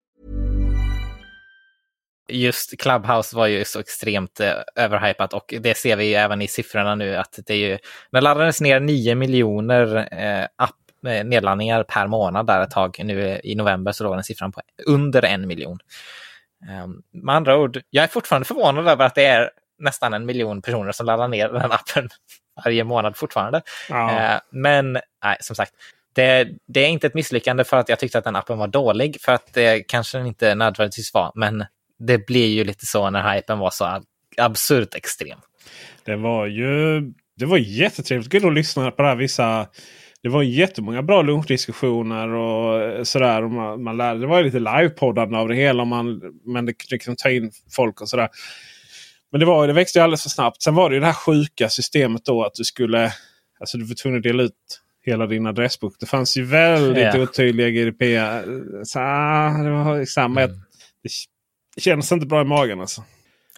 Just Clubhouse var ju så extremt eh, överhypat och det ser vi ju även i siffrorna nu att det är ju, det laddades ner 9 miljoner eh, app, eh, nedladdningar per månad där ett tag. Nu i november så låg den siffran på under en miljon. Eh, med andra ord, jag är fortfarande förvånad över att det är nästan en miljon personer som laddar ner den appen [LAUGHS] varje månad fortfarande. Ja. Men nej, som sagt, det, det är inte ett misslyckande för att jag tyckte att den appen var dålig, för att det kanske den inte nödvändigtvis var, men det blir ju lite så när hypen var så ab- absurt extrem. Det var ju det var jättetrevligt att lyssna på det här. Vissa, det var jättemånga bra lunchdiskussioner och sådär. Och man, man lärde, det var lite livepoddande av det hela. Man, men det, kan ta in folk och sådär. Men det, var, det växte ju alldeles för snabbt. Sen var det ju det här sjuka systemet då att du skulle... Alltså du var tvungen att dela ut hela din adressbok. Det fanns ju väldigt Ja. otydliga GDPR. Så, ah, det var samma. Mm. Kändes inte bra i magen alltså.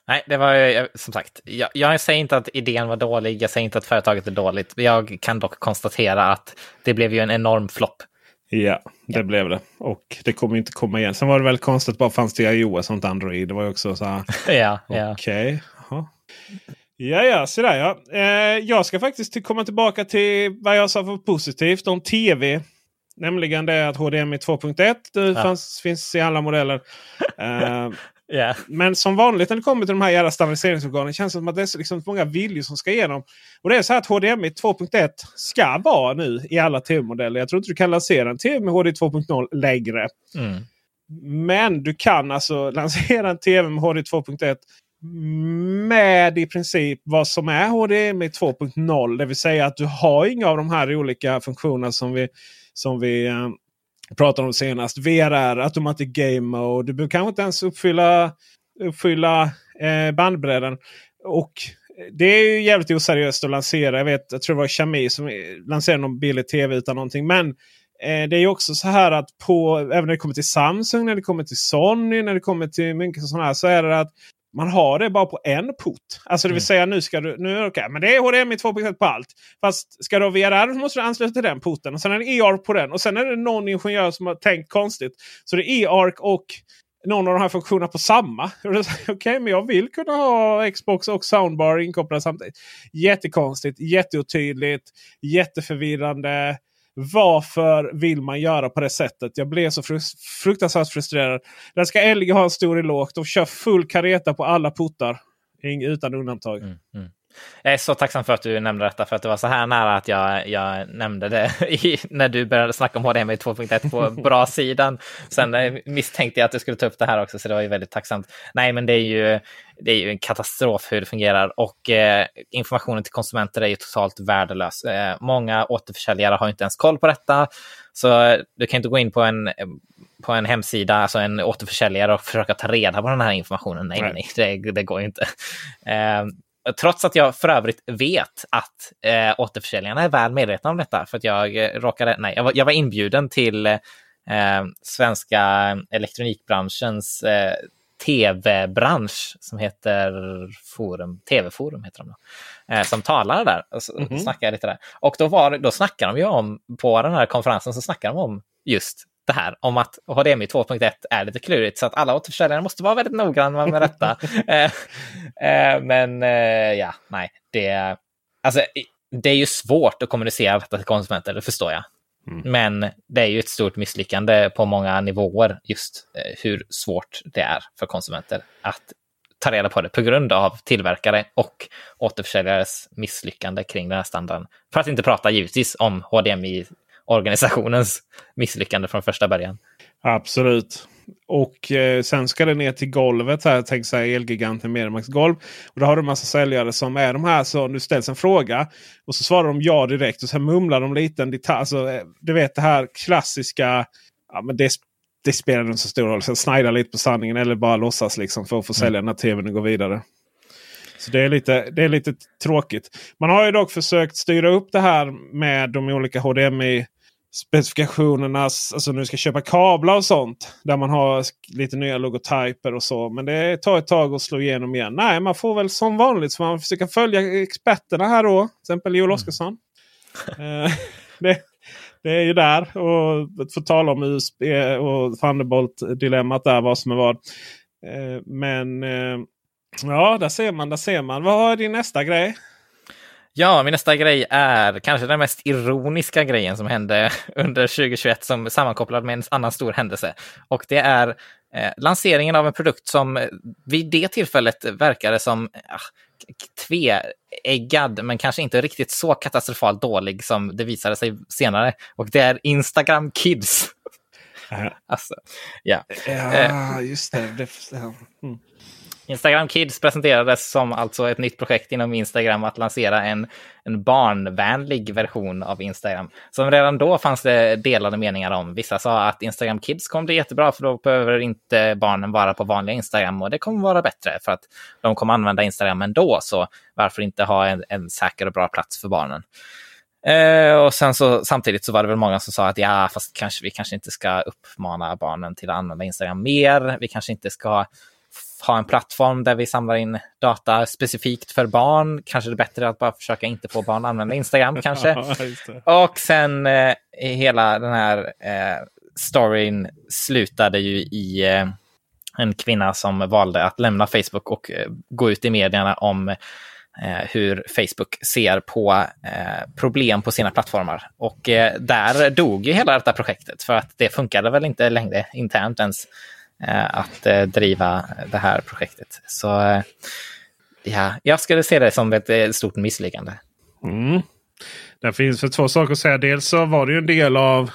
Nej, det var som sagt, jag, jag säger inte att idén var dålig, jag säger inte att företaget är dåligt. Jag kan dock konstatera att det blev ju en enorm flopp. Ja, det blev det. Och det kommer inte komma igen. Sen var det väl konstigt bara fanns det iOS och inte Android. Det var ju också så här. [LAUGHS] ja, ja. Okej. jaha. Ja, ja, så där ja. Eh, jag ska faktiskt komma tillbaka till vad jag sa för positivt om tv. Nämligen det att HDMI 2.1 det Ja. finns i alla modeller. [LAUGHS] Eh, Ja. men som vanligt när det kommer till de här jävla standardiseringsorganen känns det som att det är så liksom många viljor som ska igenom. Och det är så att HDMI 2.1 ska vara nu i alla tv-modeller. Jag tror inte du kan lansera en tv med HD 2.0 längre. Mm. Men du kan alltså lansera en tv med HD 2.1 med i princip vad som är HDMI 2.0. Det vill säga att du har inga av de här olika funktionerna som vi, som vi eh, pratade om senast. VRR, Automatic Game Mode. Du behöver kanske inte ens uppfylla, uppfylla eh, bandbredden. Och eh, det är ju jävligt oseriöst att lansera. Jag vet, jag tror det var Xiaomi som eh, lanserade någon billig tv utan någonting. Men eh, det är ju också så här att på, även när det kommer till Samsung, när det kommer till Sony, när det kommer till mycket sådana här. Så är det att man har det bara på en port. Alltså det vill säga nu ska du... Nu, okay, men det är HDMI 2.1 på allt. Fast ska du ha VRR måste du ansluta till den porten. Och sen är det eARC på den. Och sen är det någon ingenjör som har tänkt konstigt. Så det är eARC och någon av de här funktionerna på samma. [LAUGHS] Okej, okay, men jag vill kunna ha Xbox och Soundbar inkopplade samtidigt. Jättekonstigt, jätteotydligt, jätteförvirrande. Varför vill man göra på det sättet? Jag blev så fruktansvärt frustrerad. Där ska LG ha en stor eloge. De kör full kareta på alla portar. Utan undantag. Mm, mm. Jag är så tacksam för att du nämnde detta, för att det var så här nära att jag, jag nämnde det [LAUGHS] i, när du började snacka om HDMI 2.1 på [LAUGHS] bra sidan. Sen eh, misstänkte jag att du skulle ta upp det här också, så det var ju väldigt tacksamt. Nej, men det är ju, det är ju en katastrof hur det fungerar och eh, informationen till konsumenter är ju totalt värdelös. Eh, många återförsäljare har inte ens koll på detta, så du kan inte gå in på en på en hemsida, alltså en återförsäljare och försöka ta reda på den här informationen. Nej, nej, nej det, det går ju inte. Eh, Trots att jag för övrigt vet att eh, återförsäljarna är väl medvetna om detta. För att jag eh, råkade, nej, jag var, jag var inbjuden till eh, svenska elektronikbranschens eh, tv-bransch som heter Forum, TV-forum heter de då, eh, som talare där och mm -hmm. snackade lite där. Och då, var, då snackade de ju om, på den här konferensen så snackade de om just det här om att HDMI 2.1 är lite klurigt så att alla återförsäljare måste vara väldigt noggranna med detta. [LAUGHS] eh, eh, men eh, ja, nej, det, alltså, det är ju svårt att kommunicera detta till konsumenter, det förstår jag. Mm. Men det är ju ett stort misslyckande på många nivåer just hur svårt det är för konsumenter att ta reda på det på grund av tillverkare och återförsäljares misslyckande kring den här standarden. För att inte prata givetvis om HDMI organisationens misslyckande från första början. Absolut. Och eh, sen ska det ner till golvet. här, Tänk sig Elgiganten Mediamax golv. Och då har du en massa säljare som är de här. Så nu ställs en fråga och så svarar de ja direkt. Och sen mumlar de lite en detalj. Alltså, du vet det här klassiska. Ja, men det, det spelar inte så stor roll. Sen snida lite på sanningen eller bara låtsas liksom för att få sälja mm. den här tvn och gå vidare. Så det är, lite, det är lite tråkigt. Man har ju dock försökt styra upp det här med de olika HDMI specifikationernas, alltså när du ska köpa kablar och sånt. Där man har lite nya logotyper och så. Men det tar ett tag att slå igenom igen. Nej, man får väl som vanligt så man försöka följa experterna här då. Till exempel Joel Oscarsson. Mm. [LAUGHS] det, det är ju där. Och få tala om USB och Thunderbolt-dilemmat där. Vad som är vad. Eh, men eh, ja, där ser man. Där ser man. Vad är din nästa grej? Ja, min nästa grej är kanske den mest ironiska grejen som hände [LAUGHS] under 2021 som sammankopplad med en annan stor händelse. Och det är eh, lanseringen av en produkt som vid det tillfället verkade som ah, tveeggad, men kanske inte riktigt så katastrofalt dålig som det visade sig senare. Och det är Instagram Kids. [LAUGHS] alltså, ja. ja, just det. det mm. Instagram Kids presenterades som alltså ett nytt projekt inom Instagram att lansera en, en barnvänlig version av Instagram. Som redan då fanns det delade meningar om. Vissa sa att Instagram Kids kommer bli jättebra för då behöver inte barnen vara på vanliga Instagram och det kommer vara bättre för att de kommer använda Instagram ändå. Så varför inte ha en, en säker och bra plats för barnen? Eh, och sen så samtidigt så var det väl många som sa att ja, fast kanske vi kanske inte ska uppmana barnen till att använda Instagram mer. Vi kanske inte ska ha en plattform där vi samlar in data specifikt för barn. Kanske det är bättre att bara försöka inte få barn att använda Instagram [LAUGHS] kanske. och sen eh, hela den här eh, storyn slutade ju i eh, en kvinna som valde att lämna Facebook och eh, gå ut i medierna om eh, hur Facebook ser på eh, problem på sina plattformar. Och där dog ju hela detta projektet för att det funkade väl inte längre internt ens. Eh, att eh, driva det här projektet. Så eh, ja, jag skulle se det som ett stort misslyckande. Mm. Det finns för två saker att säga. Dels så var det ju en del av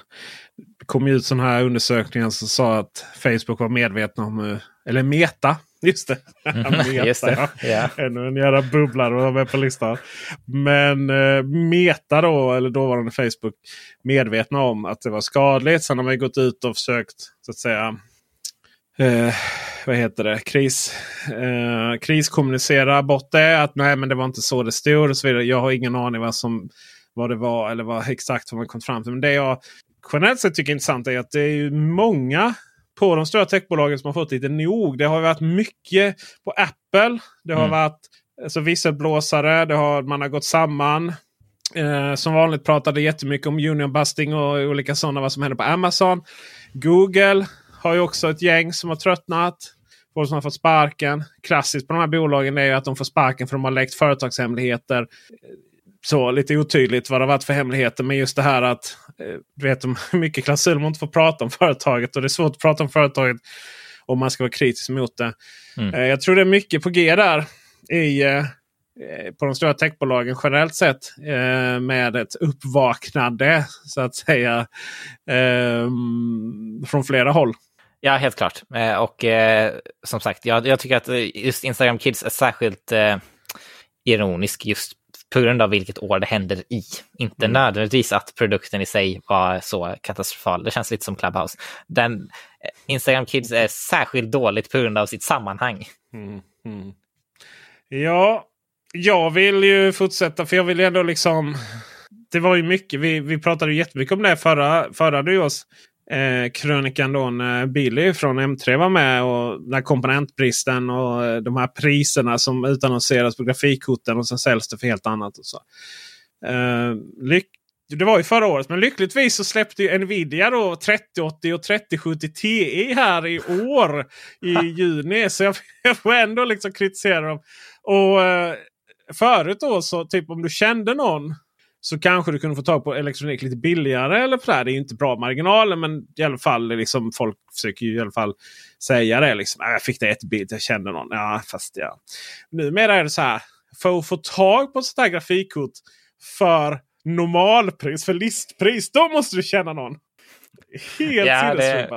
kom ut sådana här undersökningar som sa att Facebook var medvetna om, eller Meta, just det. [LAUGHS] Meta, just det. Ja. Ännu en jävla bubblare att med på listan. Men eh, Meta då, eller dåvarande Facebook, medvetna om att det var skadligt. Sen har man gått ut och försökt så att säga eh, vad heter det, kris, eh, kriskommunicera bort det. Att nej men det var inte så det stod och så vidare. Jag har ingen aning vad, som, vad det var eller vad, exakt vad man kom fram till. Men det jag generellt sett tycker är intressant är att det är många på de stora techbolagen som har fått lite nog. Det har varit mycket på Apple. Det har mm. varit alltså, visselblåsare. Det har, man har gått samman. Eh, som vanligt pratade jättemycket om union busting och olika sådana. Vad som händer på Amazon. Google har ju också ett gäng som har tröttnat. Folk som har fått sparken. Klassiskt på de här bolagen är ju att de får sparken för att de har läckt företagshemligheter. Så lite otydligt vad det har varit för hemligheter. Men just det här att eh, du [LAUGHS] vet mycket klausuler man inte får prata om företaget. Och det är svårt att prata om företaget om man ska vara kritisk mot det. Mm. Eh, jag tror det är mycket på G där. I, eh, på de stora techbolagen generellt sett. med ett uppvaknande så att säga. från flera håll. Ja, helt klart. Eh, och eh, som sagt, jag, jag, tycker att just Instagram Kids är särskilt eh, ironisk just på grund av vilket år det händer i. Inte mm. nödvändigtvis att produkten i sig var så katastrofal. Det känns lite som Clubhouse. Den, eh, Instagram Kids är särskilt dåligt på grund av sitt sammanhang. Mm. Mm. Ja, jag vill ju fortsätta för jag vill ändå liksom... Det var ju mycket, vi, vi pratade jättemycket om det förra, förra nyårs eh, krönikan då när Billy från M3 var med. och när komponentbristen och eh, de här priserna som utannonseras på grafikkorten och sen säljs det för helt annat. Och så. Eh, det var ju förra året, men lyckligtvis så släppte Nvidia då 3080 och 3070 Ti här i år i [LAUGHS] juni. Så jag, [LAUGHS] jag får ändå liksom kritisera dem. Och eh, förut då så typ om du kände någon så kanske du kunde få tag på elektronik lite billigare. eller så Det är inte bra marginaler men i alla fall liksom, folk försöker ju i alla fall säga det. Liksom, jag fick det ett bit, jag kände någon. Ja, fast ja. Numera är det så här. För att få tag på ett sånt här grafikkort för normalpris, för listpris. Då måste du känna någon. Helt ja. Det...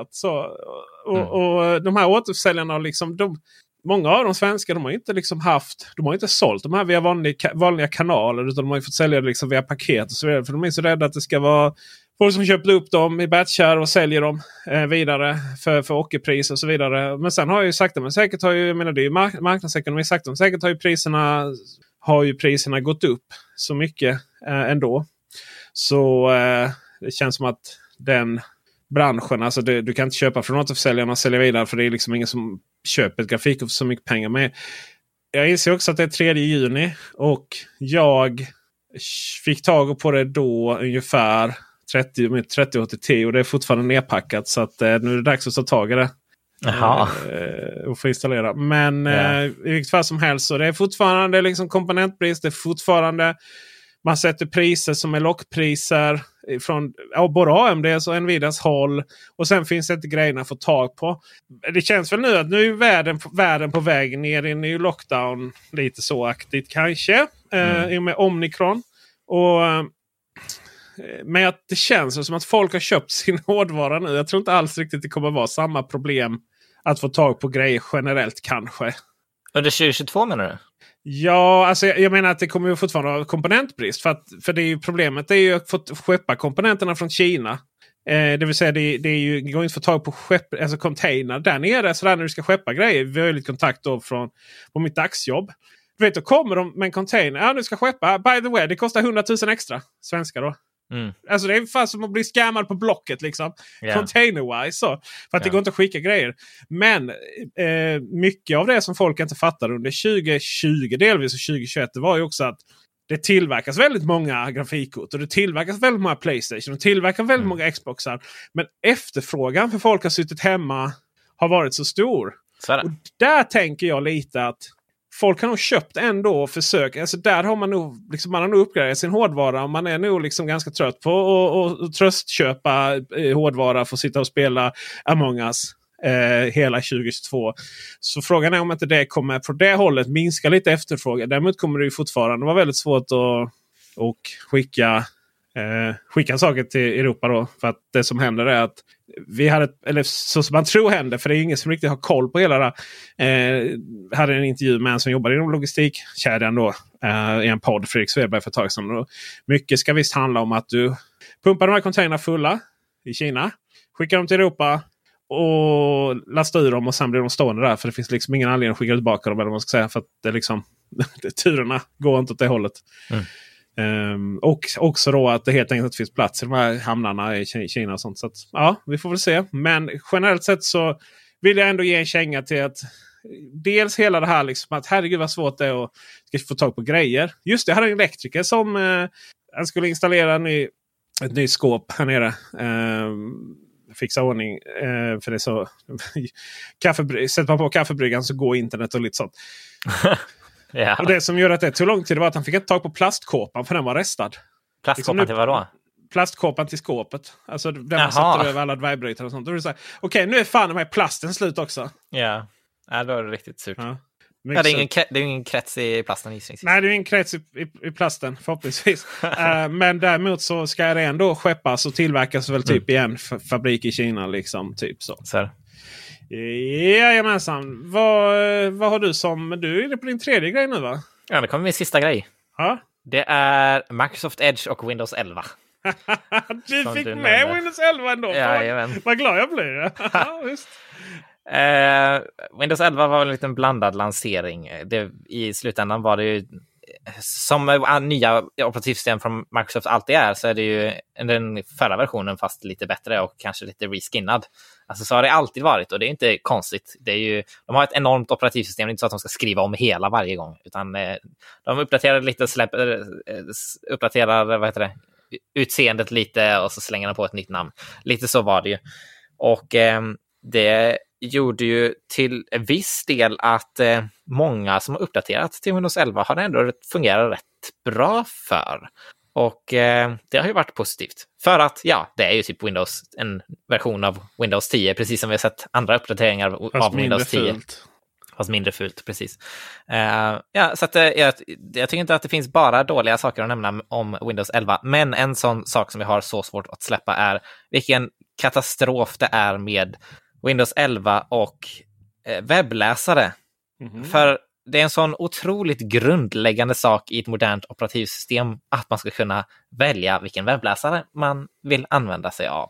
Och, mm. och de här återförsäljarna liksom, de, Många av de svenska de har inte liksom haft, de har inte sålt de här via vanliga, vanliga kanaler. Utan de har fått sälja det liksom via paket och så vidare. För de är så rädda att det ska vara, folk som köper upp dem i batchar och säljer dem eh, vidare för, för ockerpris och så vidare. Men sen har ju sakta men säkert har ju, jag menar det är ju mark marknadsekonomi, sakta men säkert har ju priserna, har ju priserna gått upp så mycket eh, ändå. Så eh, det känns som att den branschen, alltså det, du kan inte köpa från återförsäljarna och sälja vidare för det är liksom ingen som köper ett grafikkort för så mycket pengar. Men jag inser också att det är 3 juni och jag fick tag på det då ungefär 30 med 3080 och det är fortfarande nedpackat. Så att, eh, nu är det dags att ta tag i det. Jaha. Eh, och få installera. Men Ja. eh, i vilket fall som helst så det är fortfarande liksom komponentbrist. Det är fortfarande man sätter priser som är lockpriser från ja, både AMDs och Nvidias håll. Och sen finns det inte grejerna att få tag på. Det känns väl nu att nu är världen, världen på väg ner i en ny lockdown. Lite så aktigt kanske. Eh, I och med Omicron. Och, eh, men att det känns som att folk har köpt [LAUGHS] sin hårdvara nu. Jag tror inte alls riktigt det kommer vara samma problem att få tag på grejer generellt kanske. Under 2022 menar du? Ja, alltså jag, jag menar att det kommer ju fortfarande vara komponentbrist. För, att, för det är ju problemet det är ju att få skeppa komponenterna från Kina. Eh, det vill säga det, det, är ju, det går inte att få tag på skepp, alltså container där nere. Så där när du ska skeppa grejer. Vi har ju lite kontakt då från på mitt dagsjobb. Du vet, då kommer de med en container. Ja, du ska skeppa. By the way, det kostar 100 000 extra. Svenska då. Mm. Alltså det är fan som att bli scammad på Blocket liksom. Ja. Container-wise. Så. För att det Ja. går inte att skicka grejer. Men eh, mycket av det som folk inte fattar under 2020 delvis och 2021 det var ju också att det tillverkas väldigt många grafikkort och det tillverkas väldigt många Playstation och tillverkas väldigt många Xboxar. Men efterfrågan för folk har suttit hemma har varit så stor. Så det. Och där tänker jag lite att folk har nog köpt ändå och försökt. Alltså där har man nog, liksom, man har nog uppgraderat sin hårdvara. Och man är nog liksom ganska trött på att och, och tröstköpa eh, hårdvara för att sitta och spela Among us. Eh, hela 2022. Så frågan är om inte det kommer på det hållet minska lite efterfrågan. Däremot kommer det ju fortfarande vara väldigt svårt att och skicka, eh, skicka saker till Europa. då. För att det som händer är att vi hade, eller så som man tror händer, för det är ingen som riktigt har koll på hela det. Eh, hade en intervju med en som jobbar inom logistikkedjan då, eh, i en podd, Fredrik Svedberg för ett tag sedan. Och mycket ska visst handla om att du pumpar de här containrarna fulla i Kina. Skickar dem till Europa och lastar ur dem och sen blir de stående där. För det finns liksom ingen anledning att skicka tillbaka dem. Eller vad man ska säga, för att det är liksom, [LAUGHS] turerna går inte åt det hållet. Mm. Um, och också då att det helt enkelt inte finns plats i de här hamnarna i Kina. och sånt. Så att, ja, vi får väl se. Men generellt sett så vill jag ändå ge en känga till att Dels hela det här liksom att herregud vad svårt det är att få tag på grejer. Just det, jag hade en elektriker som eh, han skulle installera en ny, ett nytt skåp här nere. Eh, fixa ordning. Eh, för det är så. [LAUGHS] Sätter man på kaffebryggan så går internet och lite sånt. [LAUGHS] Ja. Och det som gör att det tog lång tid var att han fick inte tag på plastkåpan för den var restad. Plastkåpan liksom till vad då? Plastkåpan till skåpet. Alltså där Jaha. man sätter över alla dvärgbrytare och sånt. Då är det så här, Okej, nu är fan här plasten slut också. Ja. ja, då är det riktigt surt. Ja. Ja, det, är ingen, det är ingen krets i plasten gissningsvis. Nej, det är ingen krets i, i, i plasten förhoppningsvis. [LAUGHS] Eh, men däremot så ska det ändå skeppas och tillverkas väl typ i en fabrik i Kina. Liksom, typ så. Så. Jajamensan. Vad, vad har du som... Du är inne på din tredje grej nu va? Ja, det kommer min sista grej. Ja. Det är Microsoft Edge och Windows 11. [LAUGHS] du Som fick du med nämnde. Windows 11 ändå. Jajamän. vad glad jag blir. [LAUGHS] Ja. [LAUGHS] Eh, Windows 11 var en liten blandad lansering. Det, I slutändan var det ju som nya operativsystem från Microsoft alltid är så är det ju den förra versionen fast lite bättre och kanske lite reskinnad. Alltså så har det alltid varit och det är inte konstigt. Det är ju, de har ett enormt operativsystem, det är inte så att de ska skriva om hela varje gång utan eh, de uppdaterar lite, släpper, eh, uppdaterar vad heter det, utseendet lite och så slänger de på ett nytt namn. Lite så var det ju. Och eh, det gjorde ju till viss del att eh, många som har uppdaterat till Windows 11 har ändå fungerat rätt bra för. Och eh, det har ju varit positivt. För att ja, det är ju typ Windows, en version av Windows 10, precis som vi har sett andra uppdateringar Fast av Windows 10. fult. Fast mindre fult, precis. Eh, ja, så att, eh, jag, jag tycker inte att det finns bara dåliga saker att nämna om Windows 11, men en sån sak som vi har så svårt att släppa är vilken katastrof det är med Windows 11 och eh, webbläsare. Mhm. För det är en sån otroligt grundläggande sak i ett modernt operativsystem att man ska kunna välja vilken webbläsare man vill använda sig av.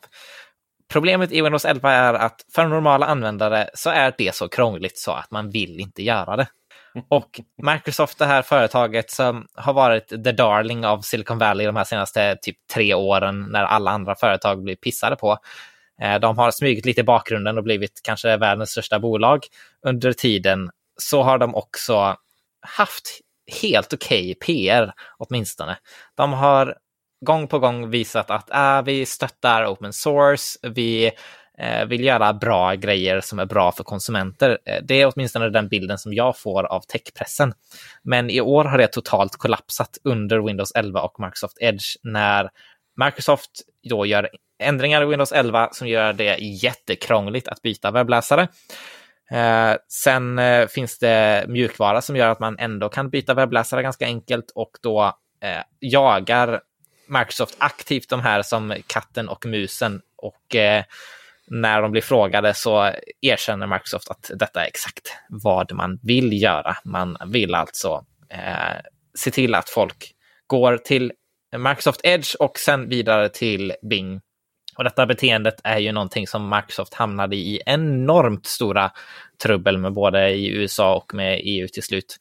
Problemet i Windows 11 är att för normala användare så är det så krångligt så att man vill inte göra det. [LAUGHS] Och Microsoft, det här företaget som har varit the darling av Silicon Valley de här senaste typ tre åren när alla andra företag blir pissade på. Eh, de har smugit lite i bakgrunden och blivit kanske världens största bolag. Under tiden så har de också haft helt okej okay PR åtminstone. De har gång på gång visat att äh, vi stöttar open source, vi eh, vill göra bra grejer som är bra för konsumenter. Eh, det är åtminstone den bilden som jag får av techpressen. Men i år har det totalt kollapsat under Windows 11 och Microsoft Edge när Microsoft då gör ändringar i Windows 11 som gör det jättekrångligt att byta webbläsare. Eh, sen eh, finns det mjukvara som gör att man ändå kan byta webbläsare ganska enkelt och då eh, jagar Microsoft aktivt de här som katten och musen och eh, när de blir frågade så erkänner Microsoft att detta är exakt vad man vill göra. Man vill alltså eh, se till att folk går till Microsoft Edge och sen vidare till Bing. Och detta beteendet är ju någonting som Microsoft hamnade i enormt stora trubbel med både i USA och med EU till slut.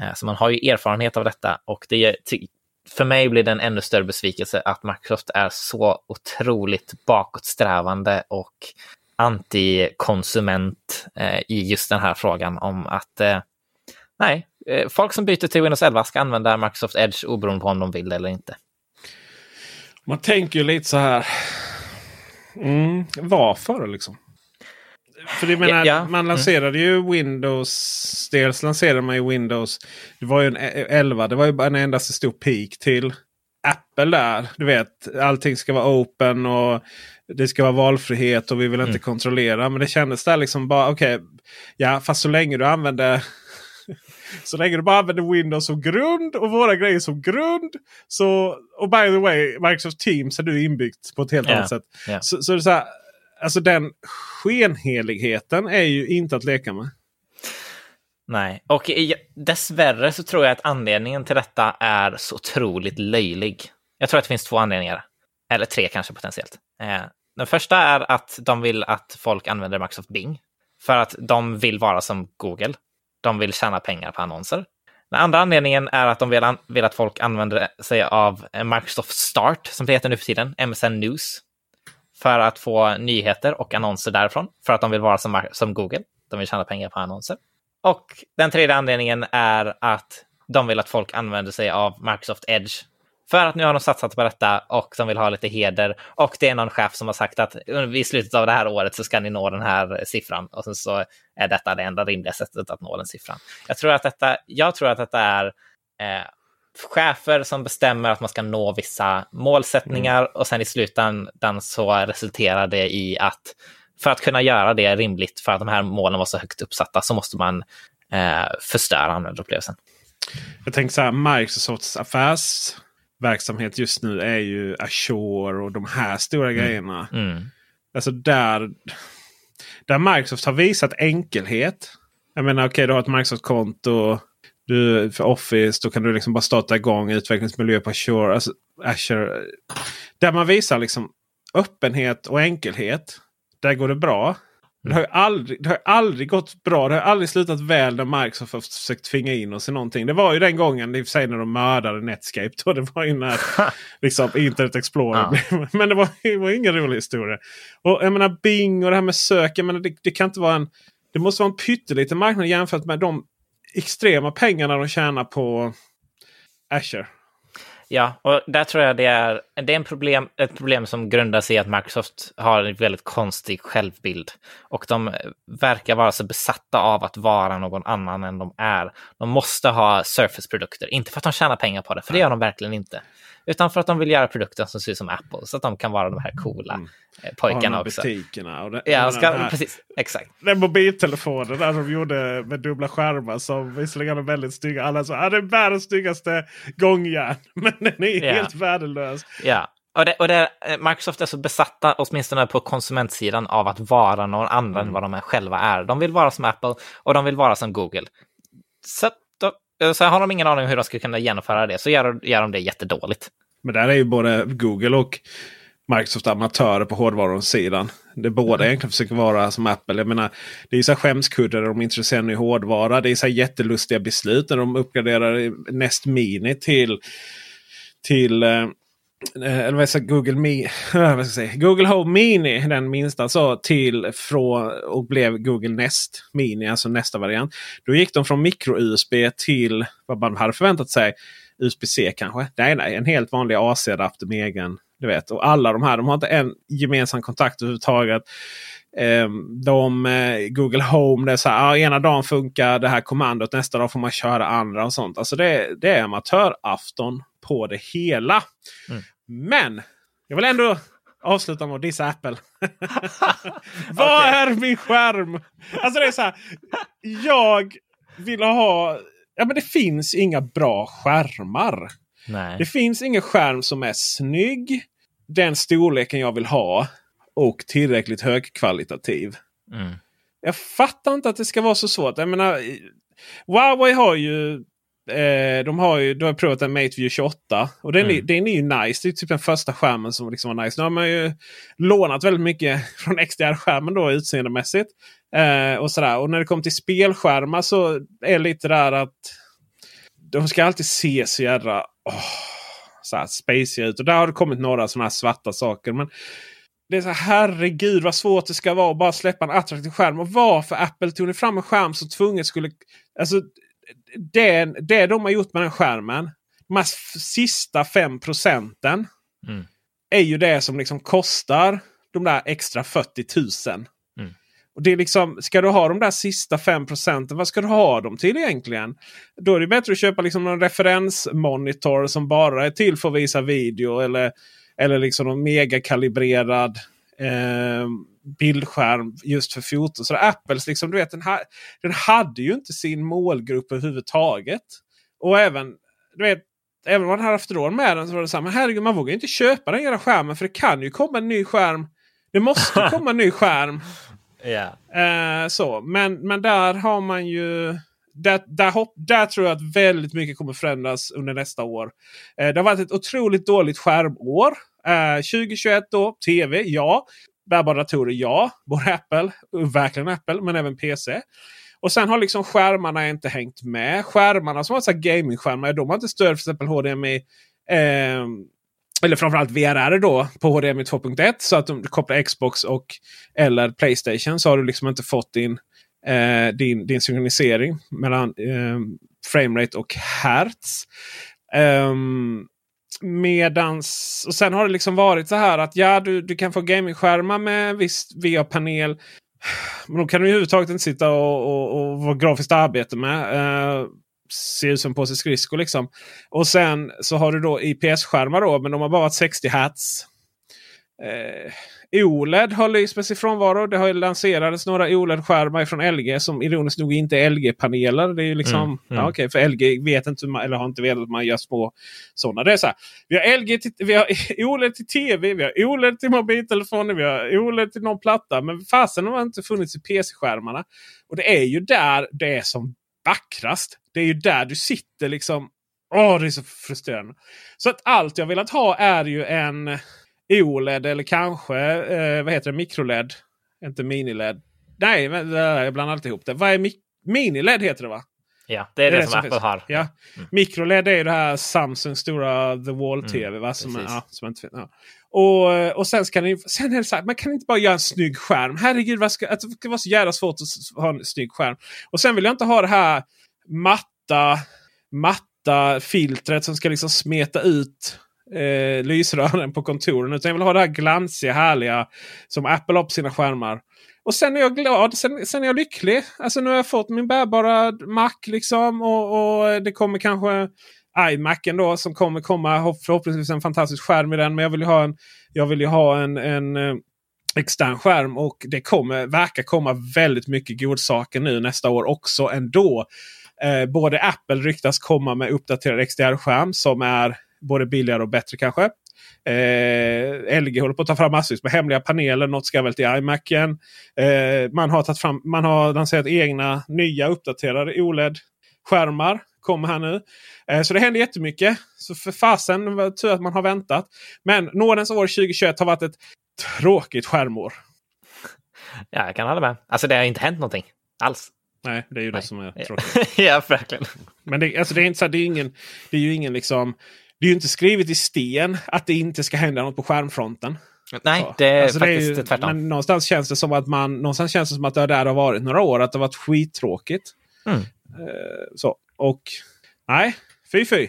Eh, så man har ju erfarenhet av detta och det för mig blir det en ännu större besvikelse att Microsoft är så otroligt bakåtsträvande och antikonsument eh, i just den här frågan om att eh, nej, folk som byter till Windows 11 ska använda Microsoft Edge oberoende på om de vill eller inte. Man tänker ju lite så här. Mm, varför liksom? För det menar, ja, man mm. lanserade ju Windows. Dels lanserade man ju Windows. Det var ju en 11. Det var ju bara en endast stor peak till Apple där. Du vet, allting ska vara open och det ska vara valfrihet och vi vill inte mm. kontrollera. Men det kändes där liksom bara okej. Okay, ja, fast så länge du använder så länge du bara använder Windows som grund och våra grejer som grund. Så, och by the way, Microsoft Teams är du inbyggt på ett helt yeah. annat sätt. Yeah. Så, så det är så här, alltså den skenheligheten är ju inte att leka med. Nej, och dessvärre så tror jag att anledningen till detta är så otroligt löjlig. Jag tror att det finns två anledningar. Eller tre kanske potentiellt. Eh, den första är att de vill att folk använder Microsoft Bing. För att de vill vara som Google. De vill tjäna pengar på annonser. Den andra anledningen är att de vill, vill att folk använder sig av eh, Microsoft Start, som det heter nu för tiden, MSN News för att få nyheter och annonser därifrån. För att de vill vara som, som Google. De vill tjäna pengar på annonser. Och den tredje anledningen är att de vill att folk använder sig av Microsoft Edge. För att nu har de satsat på detta och de vill ha lite heder. Och det är någon chef som har sagt att i slutet av det här året så ska ni nå den här siffran. Och sen så är detta det enda rimliga sättet att nå den siffran. Jag tror att detta, jag tror att detta är eh, chefer som bestämmer att man ska nå vissa målsättningar mm. och sen i slutändan så resulterar det i att för att kunna göra det rimligt för att de här målen var så högt uppsatta så måste man eh, förstöra användarupplevelsen. Jag tänker så här, Microsofts affärsverksamhet just nu är ju Azure och de här stora mm. grejerna. Mm. Alltså där, där Microsoft har visat enkelhet. Jag menar okej, okay, du har ett Microsoft-konto du, för Office då kan du liksom bara starta igång utvecklingsmiljö på Azure. Alltså, Azure där man visar liksom öppenhet och enkelhet. Där går det bra. Det har, ju aldrig, det har aldrig gått bra. Det har aldrig slutat väl när Microsoft har försökt tvinga in oss i någonting. Det var ju den gången i och för sig när de mördade Netscape. Då. Det var ju när [LAUGHS] liksom, Internet Explorer ja. [LAUGHS] Men det var, det var ingen rolig historia. Och jag menar Bing och det här med sök. Jag menar, det, det kan inte vara en... Det måste vara en pytteliten marknad jämfört med de extrema pengarna de tjänar på Azure. Ja, och där tror jag det är, det är en problem, ett problem som grundar sig i att Microsoft har en väldigt konstig självbild. Och de verkar vara så besatta av att vara någon annan än de är. De måste ha Surface-produkter, inte för att de tjänar pengar på det, för det gör de verkligen inte. Utan för att de vill göra produkter som ser ut som Apple, så att de kan vara de här coola mm. Eh, pojkarna och också. Butikerna och det, ja, ska, här, precis. Exakt. Den mobiltelefonen där de gjorde med dubbla skärmar som visserligen är väldigt stygga. Alla sa att ah, det är världens snyggaste gångjärn. [LAUGHS] Men den är ja. helt värdelös. Ja, och, det, och det, eh, Microsoft är så besatta, åtminstone på konsumentsidan, av att vara någon annan mm. än vad de själva är. De vill vara som Apple och de vill vara som Google Så, så har de ingen aning om hur de ska kunna genomföra det, så gör, gör de det jättedåligt. Men där är ju både Google och Microsoft amatörer på hårdvarusidan. Det båda mm. egentligen försöker vara som Apple. Jag menar, det är ju så skämskuddar de är intresserade i hårdvara. Det är så jättelustiga beslut när de uppgraderar Nest Mini till, till eh, Eh, eller vad säger, Google, Mi, [LAUGHS] vad ska säga, Google Home Mini, den minsta, så till från, och blev Google Nest Mini, alltså nästa variant. Då gick de från micro-USB till vad man hade förväntat sig. USB-C kanske? Nej, nej, en helt vanlig AC-adapter med egen du vet, och alla de här de har inte en gemensam kontakt överhuvudtaget. Ehm, de, eh, Google Home, det är så här, ah, ena dagen funkar det här kommandot, nästa dag får man köra andra och sånt. Alltså det, det är amatörafton på det hela. Mm. Men jag vill ändå avsluta med att dissa Apple. [LAUGHS] Vad okay. är min skärm? Alltså det är så här. Jag vill ha... Ja men det finns inga bra skärmar. Nej. Det finns ingen skärm som är snygg den storleken jag vill ha och tillräckligt högkvalitativ. Mm. Jag fattar inte att det ska vara så svårt. Jag menar, Huawei har ju eh, de har ju, de har provat en Mate View 28. Och den, mm. är, den är ju nice. Det är typ den första skärmen som liksom var nice. Nu har man ju lånat väldigt mycket [LAUGHS] från XDR-skärmen då utseendemässigt. Eh, och, sådär. och när det kommer till spelskärmar så är det lite där att de ska alltid se så jädra oh, så här ut. Och där har det kommit några sådana här svarta saker. Men det är så här, herregud vad svårt det ska vara att bara släppa en attraktiv skärm. Och varför Apple tog fram en skärm så tvunget skulle... Alltså, det, det de har gjort med den skärmen. De här sista 5 procenten. Mm. Är ju det som liksom kostar de där extra 40 000. Och det är liksom, ska du ha de där sista 5 procenten, vad ska du ha dem till egentligen? Då är det bättre att köpa liksom en referensmonitor som bara är till för att visa video. Eller, eller liksom en megakalibrerad eh, bildskärm just för foto. Så Apples, liksom, du vet, den, ha, den hade ju inte sin målgrupp överhuvudtaget. Och även, du vet, även om man hade haft råd med den så var det så här, men herregud man vågar inte köpa den hela skärmen för det kan ju komma en ny skärm. Det måste [LAUGHS] komma en ny skärm. Yeah. Eh, så. Men, men där har man ju... Där, där, hopp, där tror jag att väldigt mycket kommer förändras under nästa år. Eh, det har varit ett otroligt dåligt skärmår. Eh, 2021 då, tv, ja. Bärbara datorer, ja. Både Apple, verkligen Apple, men även PC. Och sen har liksom skärmarna inte hängt med. Skärmarna som har gaming-skärmar, de har inte stöd för exempel HDMI. Eh, eller framförallt VRR då på HDMI 2.1. Så att du kopplar Xbox och eller Playstation så har du liksom inte fått din, eh, din, din synkronisering mellan eh, framerate och hertz. Um, medans, och sen har det liksom varit så här att ja, du, du kan få gamingskärmar med viss VA-panel. Men då kan du överhuvudtaget inte sitta och, och, och vara grafiskt arbete med. Eh, uh, ser ut som på sig skridskor liksom. Och sen så har du då IPS-skärmar då, men de har bara varit 60 Hz. Eh, OLED har lyst med sin frånvaro. Det har lanserats några OLED-skärmar från LG som ironiskt nog inte är LG-paneler. Det är ju liksom, mm, mm. Ja, okay, för LG vet inte eller har inte vetat att man gör små sådana. Det är så här, vi har LG till, vi har [LAUGHS] OLED till tv, vi har OLED till mobiltelefoner, vi har OLED till någon platta. Men fasen har inte funnits i PC-skärmarna. Och det är ju där det är som vackrast. Det är ju där du sitter liksom. Åh, det är så frustrerande. Så att allt jag velat ha är ju en OLED eller kanske eh, vad heter det, mikroled. Inte mini-led. Nej, jag blandar alltid ihop det. Vad är mi mini-led heter det va? Ja, det är det, det, det som, som Apple har. Ja. Mm. Mikroled är ju det här Samsung stora The Wall-TV. Mm, va? Som, ja, som inte, ja. Och, och sen, ska ni, sen är det så här, man kan inte bara göra en snygg skärm. Herregud, vad ska, det ska vara så jävla svårt att ha en snygg skärm. Och sen vill jag inte ha det här matta, matta filtret som ska liksom smeta ut eh, lysrören på kontoren. Utan jag vill ha det här glansiga, härliga som Apple har på sina skärmar. Och sen är jag glad. Sen, sen är jag lycklig. Alltså nu har jag fått min bärbara Mac liksom. Och, och det kommer kanske iMacen då som kommer komma. Förhoppningsvis en fantastisk skärm i den. Men jag vill ju ha en, jag vill ju ha en, en eh, extern skärm. Och det kommer, verkar komma väldigt mycket godsaker nu nästa år också ändå. Eh, både Apple ryktas komma med uppdaterad XDR-skärm som är både billigare och bättre kanske. Eh, LG håller på att ta fram massvis med hemliga paneler. Något ska väl till iMacen. Eh, man har tagit fram, man har lanserat egna nya uppdaterade OLED skärmar kommer här nu. Eh, så det händer jättemycket. Så för fasen tur att man har väntat. Men nådens år 2021 har varit ett tråkigt skärmår. Ja, jag kan hålla med. Alltså det har inte hänt någonting alls. Nej, det är ju det som är [LAUGHS] tråkigt. ja, verkligen. Men det, alltså det är inte så här, det är ingen, det är ju ingen liksom. Det är ju inte skrivet i sten att det inte ska hända något på skärmfronten. Nej, det är Alltså, det är faktiskt ju- tvärtom. Men någonstans känns det som att man någonstans känns det som att det där har varit några år. Att det har varit skittråkigt. Mm. Eh, så. Och nej, fy fy.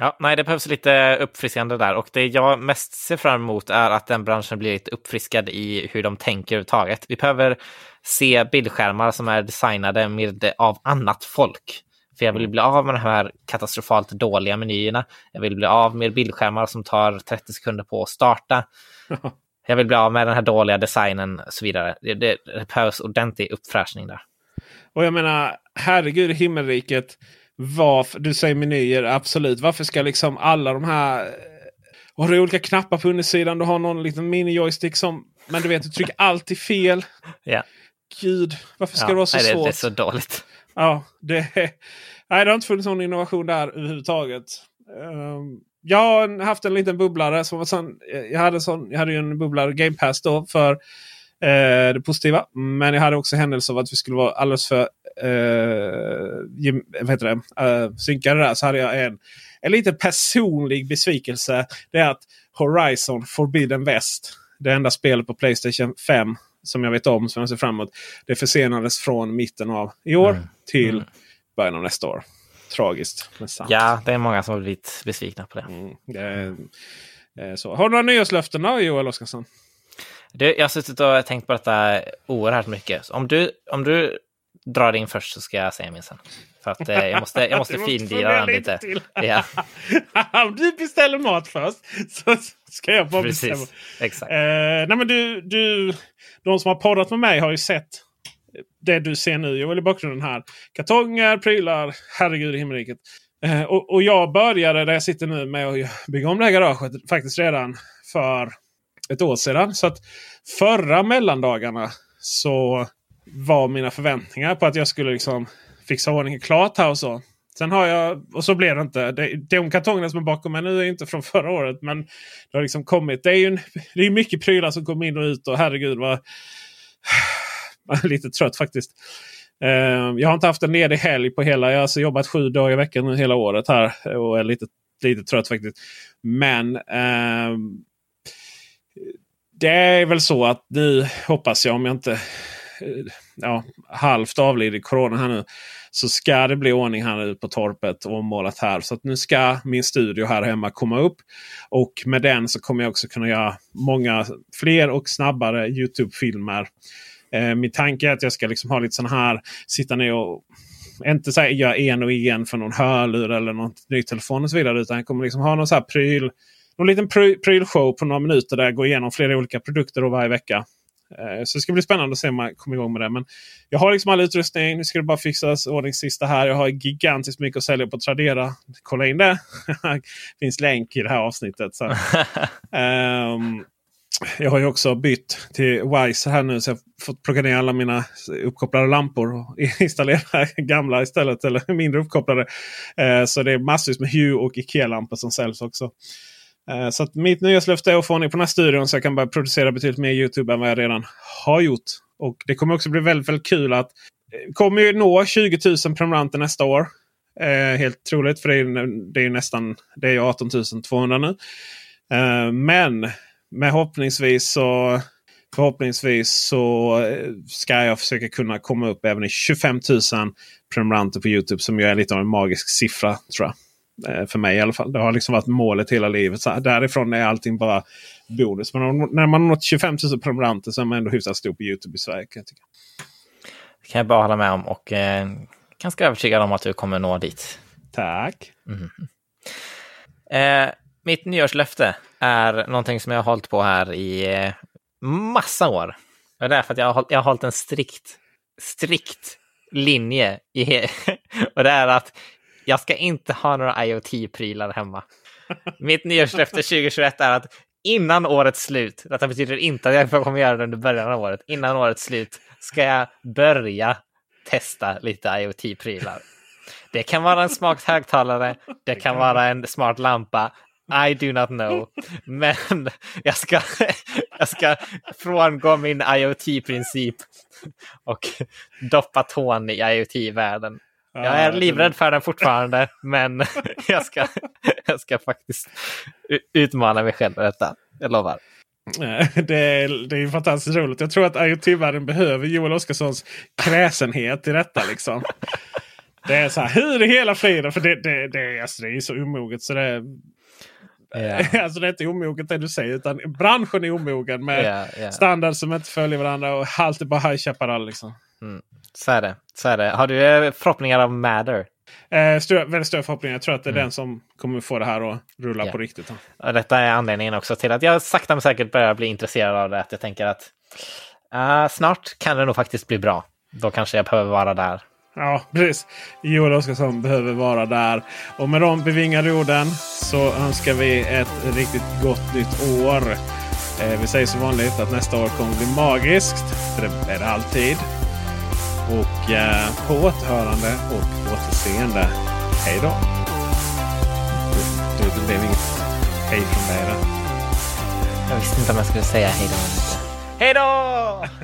Ja, nej, det behövs lite uppfriskande där. Och det jag mest ser fram emot är att den branschen blir lite uppfriskad i hur de tänker överhuvudtaget. Vi behöver se bildskärmar som är designade med av annat folk. För jag vill bli av med de här katastrofalt dåliga menyerna. Jag vill bli av med bildskärmar som tar 30 sekunder på att starta. [LAUGHS] Jag vill bli av med den här dåliga designen och så vidare. Det, det, det behövs ordentlig uppfräschning där. Och jag menar, herregud i himmelriket. Varför, du säger menyer, absolut. Varför ska liksom alla de här... eh, Har du olika knappar på undersidan? Du har någon liten mini-joystick som... Men du vet, du trycker alltid fel. Ja. Gud, varför ska Ja, det vara så nej, det, svårt? det är så dåligt. Ja, det, nej, det har inte funnits någon innovation där överhuvudtaget. Um, jag har haft en liten bubblare. Som var sån, jag, hade sån, jag hade ju en bubblare Game Pass då för eh, det positiva. Men jag hade också händelse av att vi skulle vara alldeles för eh, vad heter det, eh, synkade där. Så hade jag en, en liten personlig besvikelse. Det är att Horizon Forbidden West, det enda spelet på Playstation 5 som jag vet om, som jag ser fram emot. Det försenades från mitten av i år till början av nästa år. Tragiskt. Men sant. Ja, det är många som har blivit besvikna på det. Mm, det är, eh, så. Har du några nyårslöften då, Joel Oscarsson? Du, jag har suttit och tänkt på detta oerhört mycket. Så om, du, om du drar in först så ska jag säga min sen. För att eh, jag måste, jag måste [LAUGHS] findira den lite till. [LAUGHS] Ja, [LAUGHS] Om du beställer mat först så ska jag bara bestämma. precis. Exakt. Eh, nej men du, du, de som har poddat med mig har ju sett det du ser nu Joel i bakgrunden här. Kartonger, prylar, herregud i himmelriket. Eh, och, och jag började där jag sitter nu med att bygga om det här garaget faktiskt redan för ett år sedan. Så att förra mellandagarna så var mina förväntningar på att jag skulle liksom fixa ordningen klart här och så. Sen har jag, och så blev det inte. Det, de kartongerna som är bakom mig nu är inte från förra året. Men det har liksom kommit. Det är ju en, det är mycket prylar som kommer in och ut. Och herregud vad... [LAUGHS] Lite trött faktiskt. Eh, jag har inte haft en ledig helg på hela. Jag har alltså jobbat sju dagar i veckan nu hela året här. Eh, och är lite, lite trött faktiskt. Men eh, det är väl så att nu hoppas jag om jag inte eh, ja, halvt avlider i corona här nu. Så ska det bli ordning här nu på torpet och ommålat här. Så att nu ska min studio här hemma komma upp. Och med den så kommer jag också kunna göra många fler och snabbare Youtube-filmer. Eh, min tanke är att jag ska liksom ha lite sån här, sitta ner och inte så här, göra en och en för någon hörlur eller någon ny telefon och så vidare. Utan jag kommer liksom ha någon så här pryl, någon liten pry, prylshow på några minuter där jag går igenom flera olika produkter varje vecka. Eh, Så det ska bli spännande att se om man kommer igång med det. Men jag har liksom all utrustning. Nu ska det bara fixas ordning sista här. Jag har gigantiskt mycket att sälja på Tradera. Kolla in det. det [LAUGHS] finns länk i det här avsnittet. Så. [LAUGHS] Ehm, jag har ju också bytt till Wise här nu. Så jag har fått plocka ner alla mina uppkopplade lampor och [LAUGHS] installera gamla istället. Eller mindre uppkopplade. Eh, så det är massvis med Hue och Ikea-lampor som säljs också. Eh, Så att mitt nyårslöfte är att få ordning på den här studion så jag kan börja producera betydligt mer YouTube än vad jag redan har gjort. Och det kommer också bli väldigt, väldigt kul att eh, kommer ju nå 20 000 prenumeranter nästa år. Eh, helt troligt för det är, ju- det är nästan det är 18 200 nu. Eh, men men förhoppningsvis så Förhoppningsvis så eh, ska jag försöka kunna komma upp även i 25 000 prenumeranter på Youtube. Som ju är lite av en magisk siffra tror jag. Eh, För mig i alla fall. Det har liksom varit målet hela livet. Så därifrån är allting bara bonus. Men när man har nått 25 000 prenumeranter så är man ändå hyfsat stor på Youtube i Sverige. Kan jag tycka. Det kan jag bara hålla med om och eh, ganska övertygad om att du kommer nå dit. Tack. Eh, mitt nyårslöfte är någonting som jag har hållit på här i eh, massa år. Och det är för att jag har, hållit- jag har hållit en strikt, strikt linje. I, [LAUGHS] och det är att jag ska inte ha några IoT-prylar hemma. Mitt nyårslöfte 2021 är att innan årets slut, detta betyder inte att jag kommer göra det under början av året, innan årets slut ska jag börja testa lite IoT-prylar. Det kan vara en smart högtalare. Det kan vara en smart lampa. I do not know. Men jag ska, jag ska frångå min IoT-princip och doppa tån i IoT-världen. Jag är livrädd för den fortfarande, men jag ska, jag ska faktiskt utmana mig själv med detta. Jag lovar. Det är, det är fantastiskt roligt. Jag tror att IoT-världen behöver Joel Oskarssons kräsenhet i detta. Liksom. Det är så här, hur i hela friden? För det, det, det, alltså, det är så omoget så det, Yeah. [LAUGHS] alltså det är inte omoget det du säger utan branschen är omogen med yeah, yeah. standard som inte följer varandra och allt är bara High Chaparral. Liksom. Mm. Så är det. Så är det. Har du eh, förhoppningar om Matter? Eh, stor, väldigt stora förhoppningar. Jag tror att det är mm. den som kommer få det här att rulla yeah. på riktigt. Och detta är anledningen också till att jag sakta men säkert börjar bli intresserad av det. Att jag tänker att uh, snart kan det nog faktiskt bli bra. Då kanske jag behöver vara där. Ja, precis. Joel Oscarsson behöver vara där. Och med de bevingade orden så önskar vi ett riktigt gott nytt år. Eh, vi säger som vanligt att nästa år kommer bli magiskt. För det är det alltid. Och eh, på återhörande och återseende. Hej då! Det, det blev inget hej från dig där. Jag visste inte om jag skulle säga hej då. Hej då!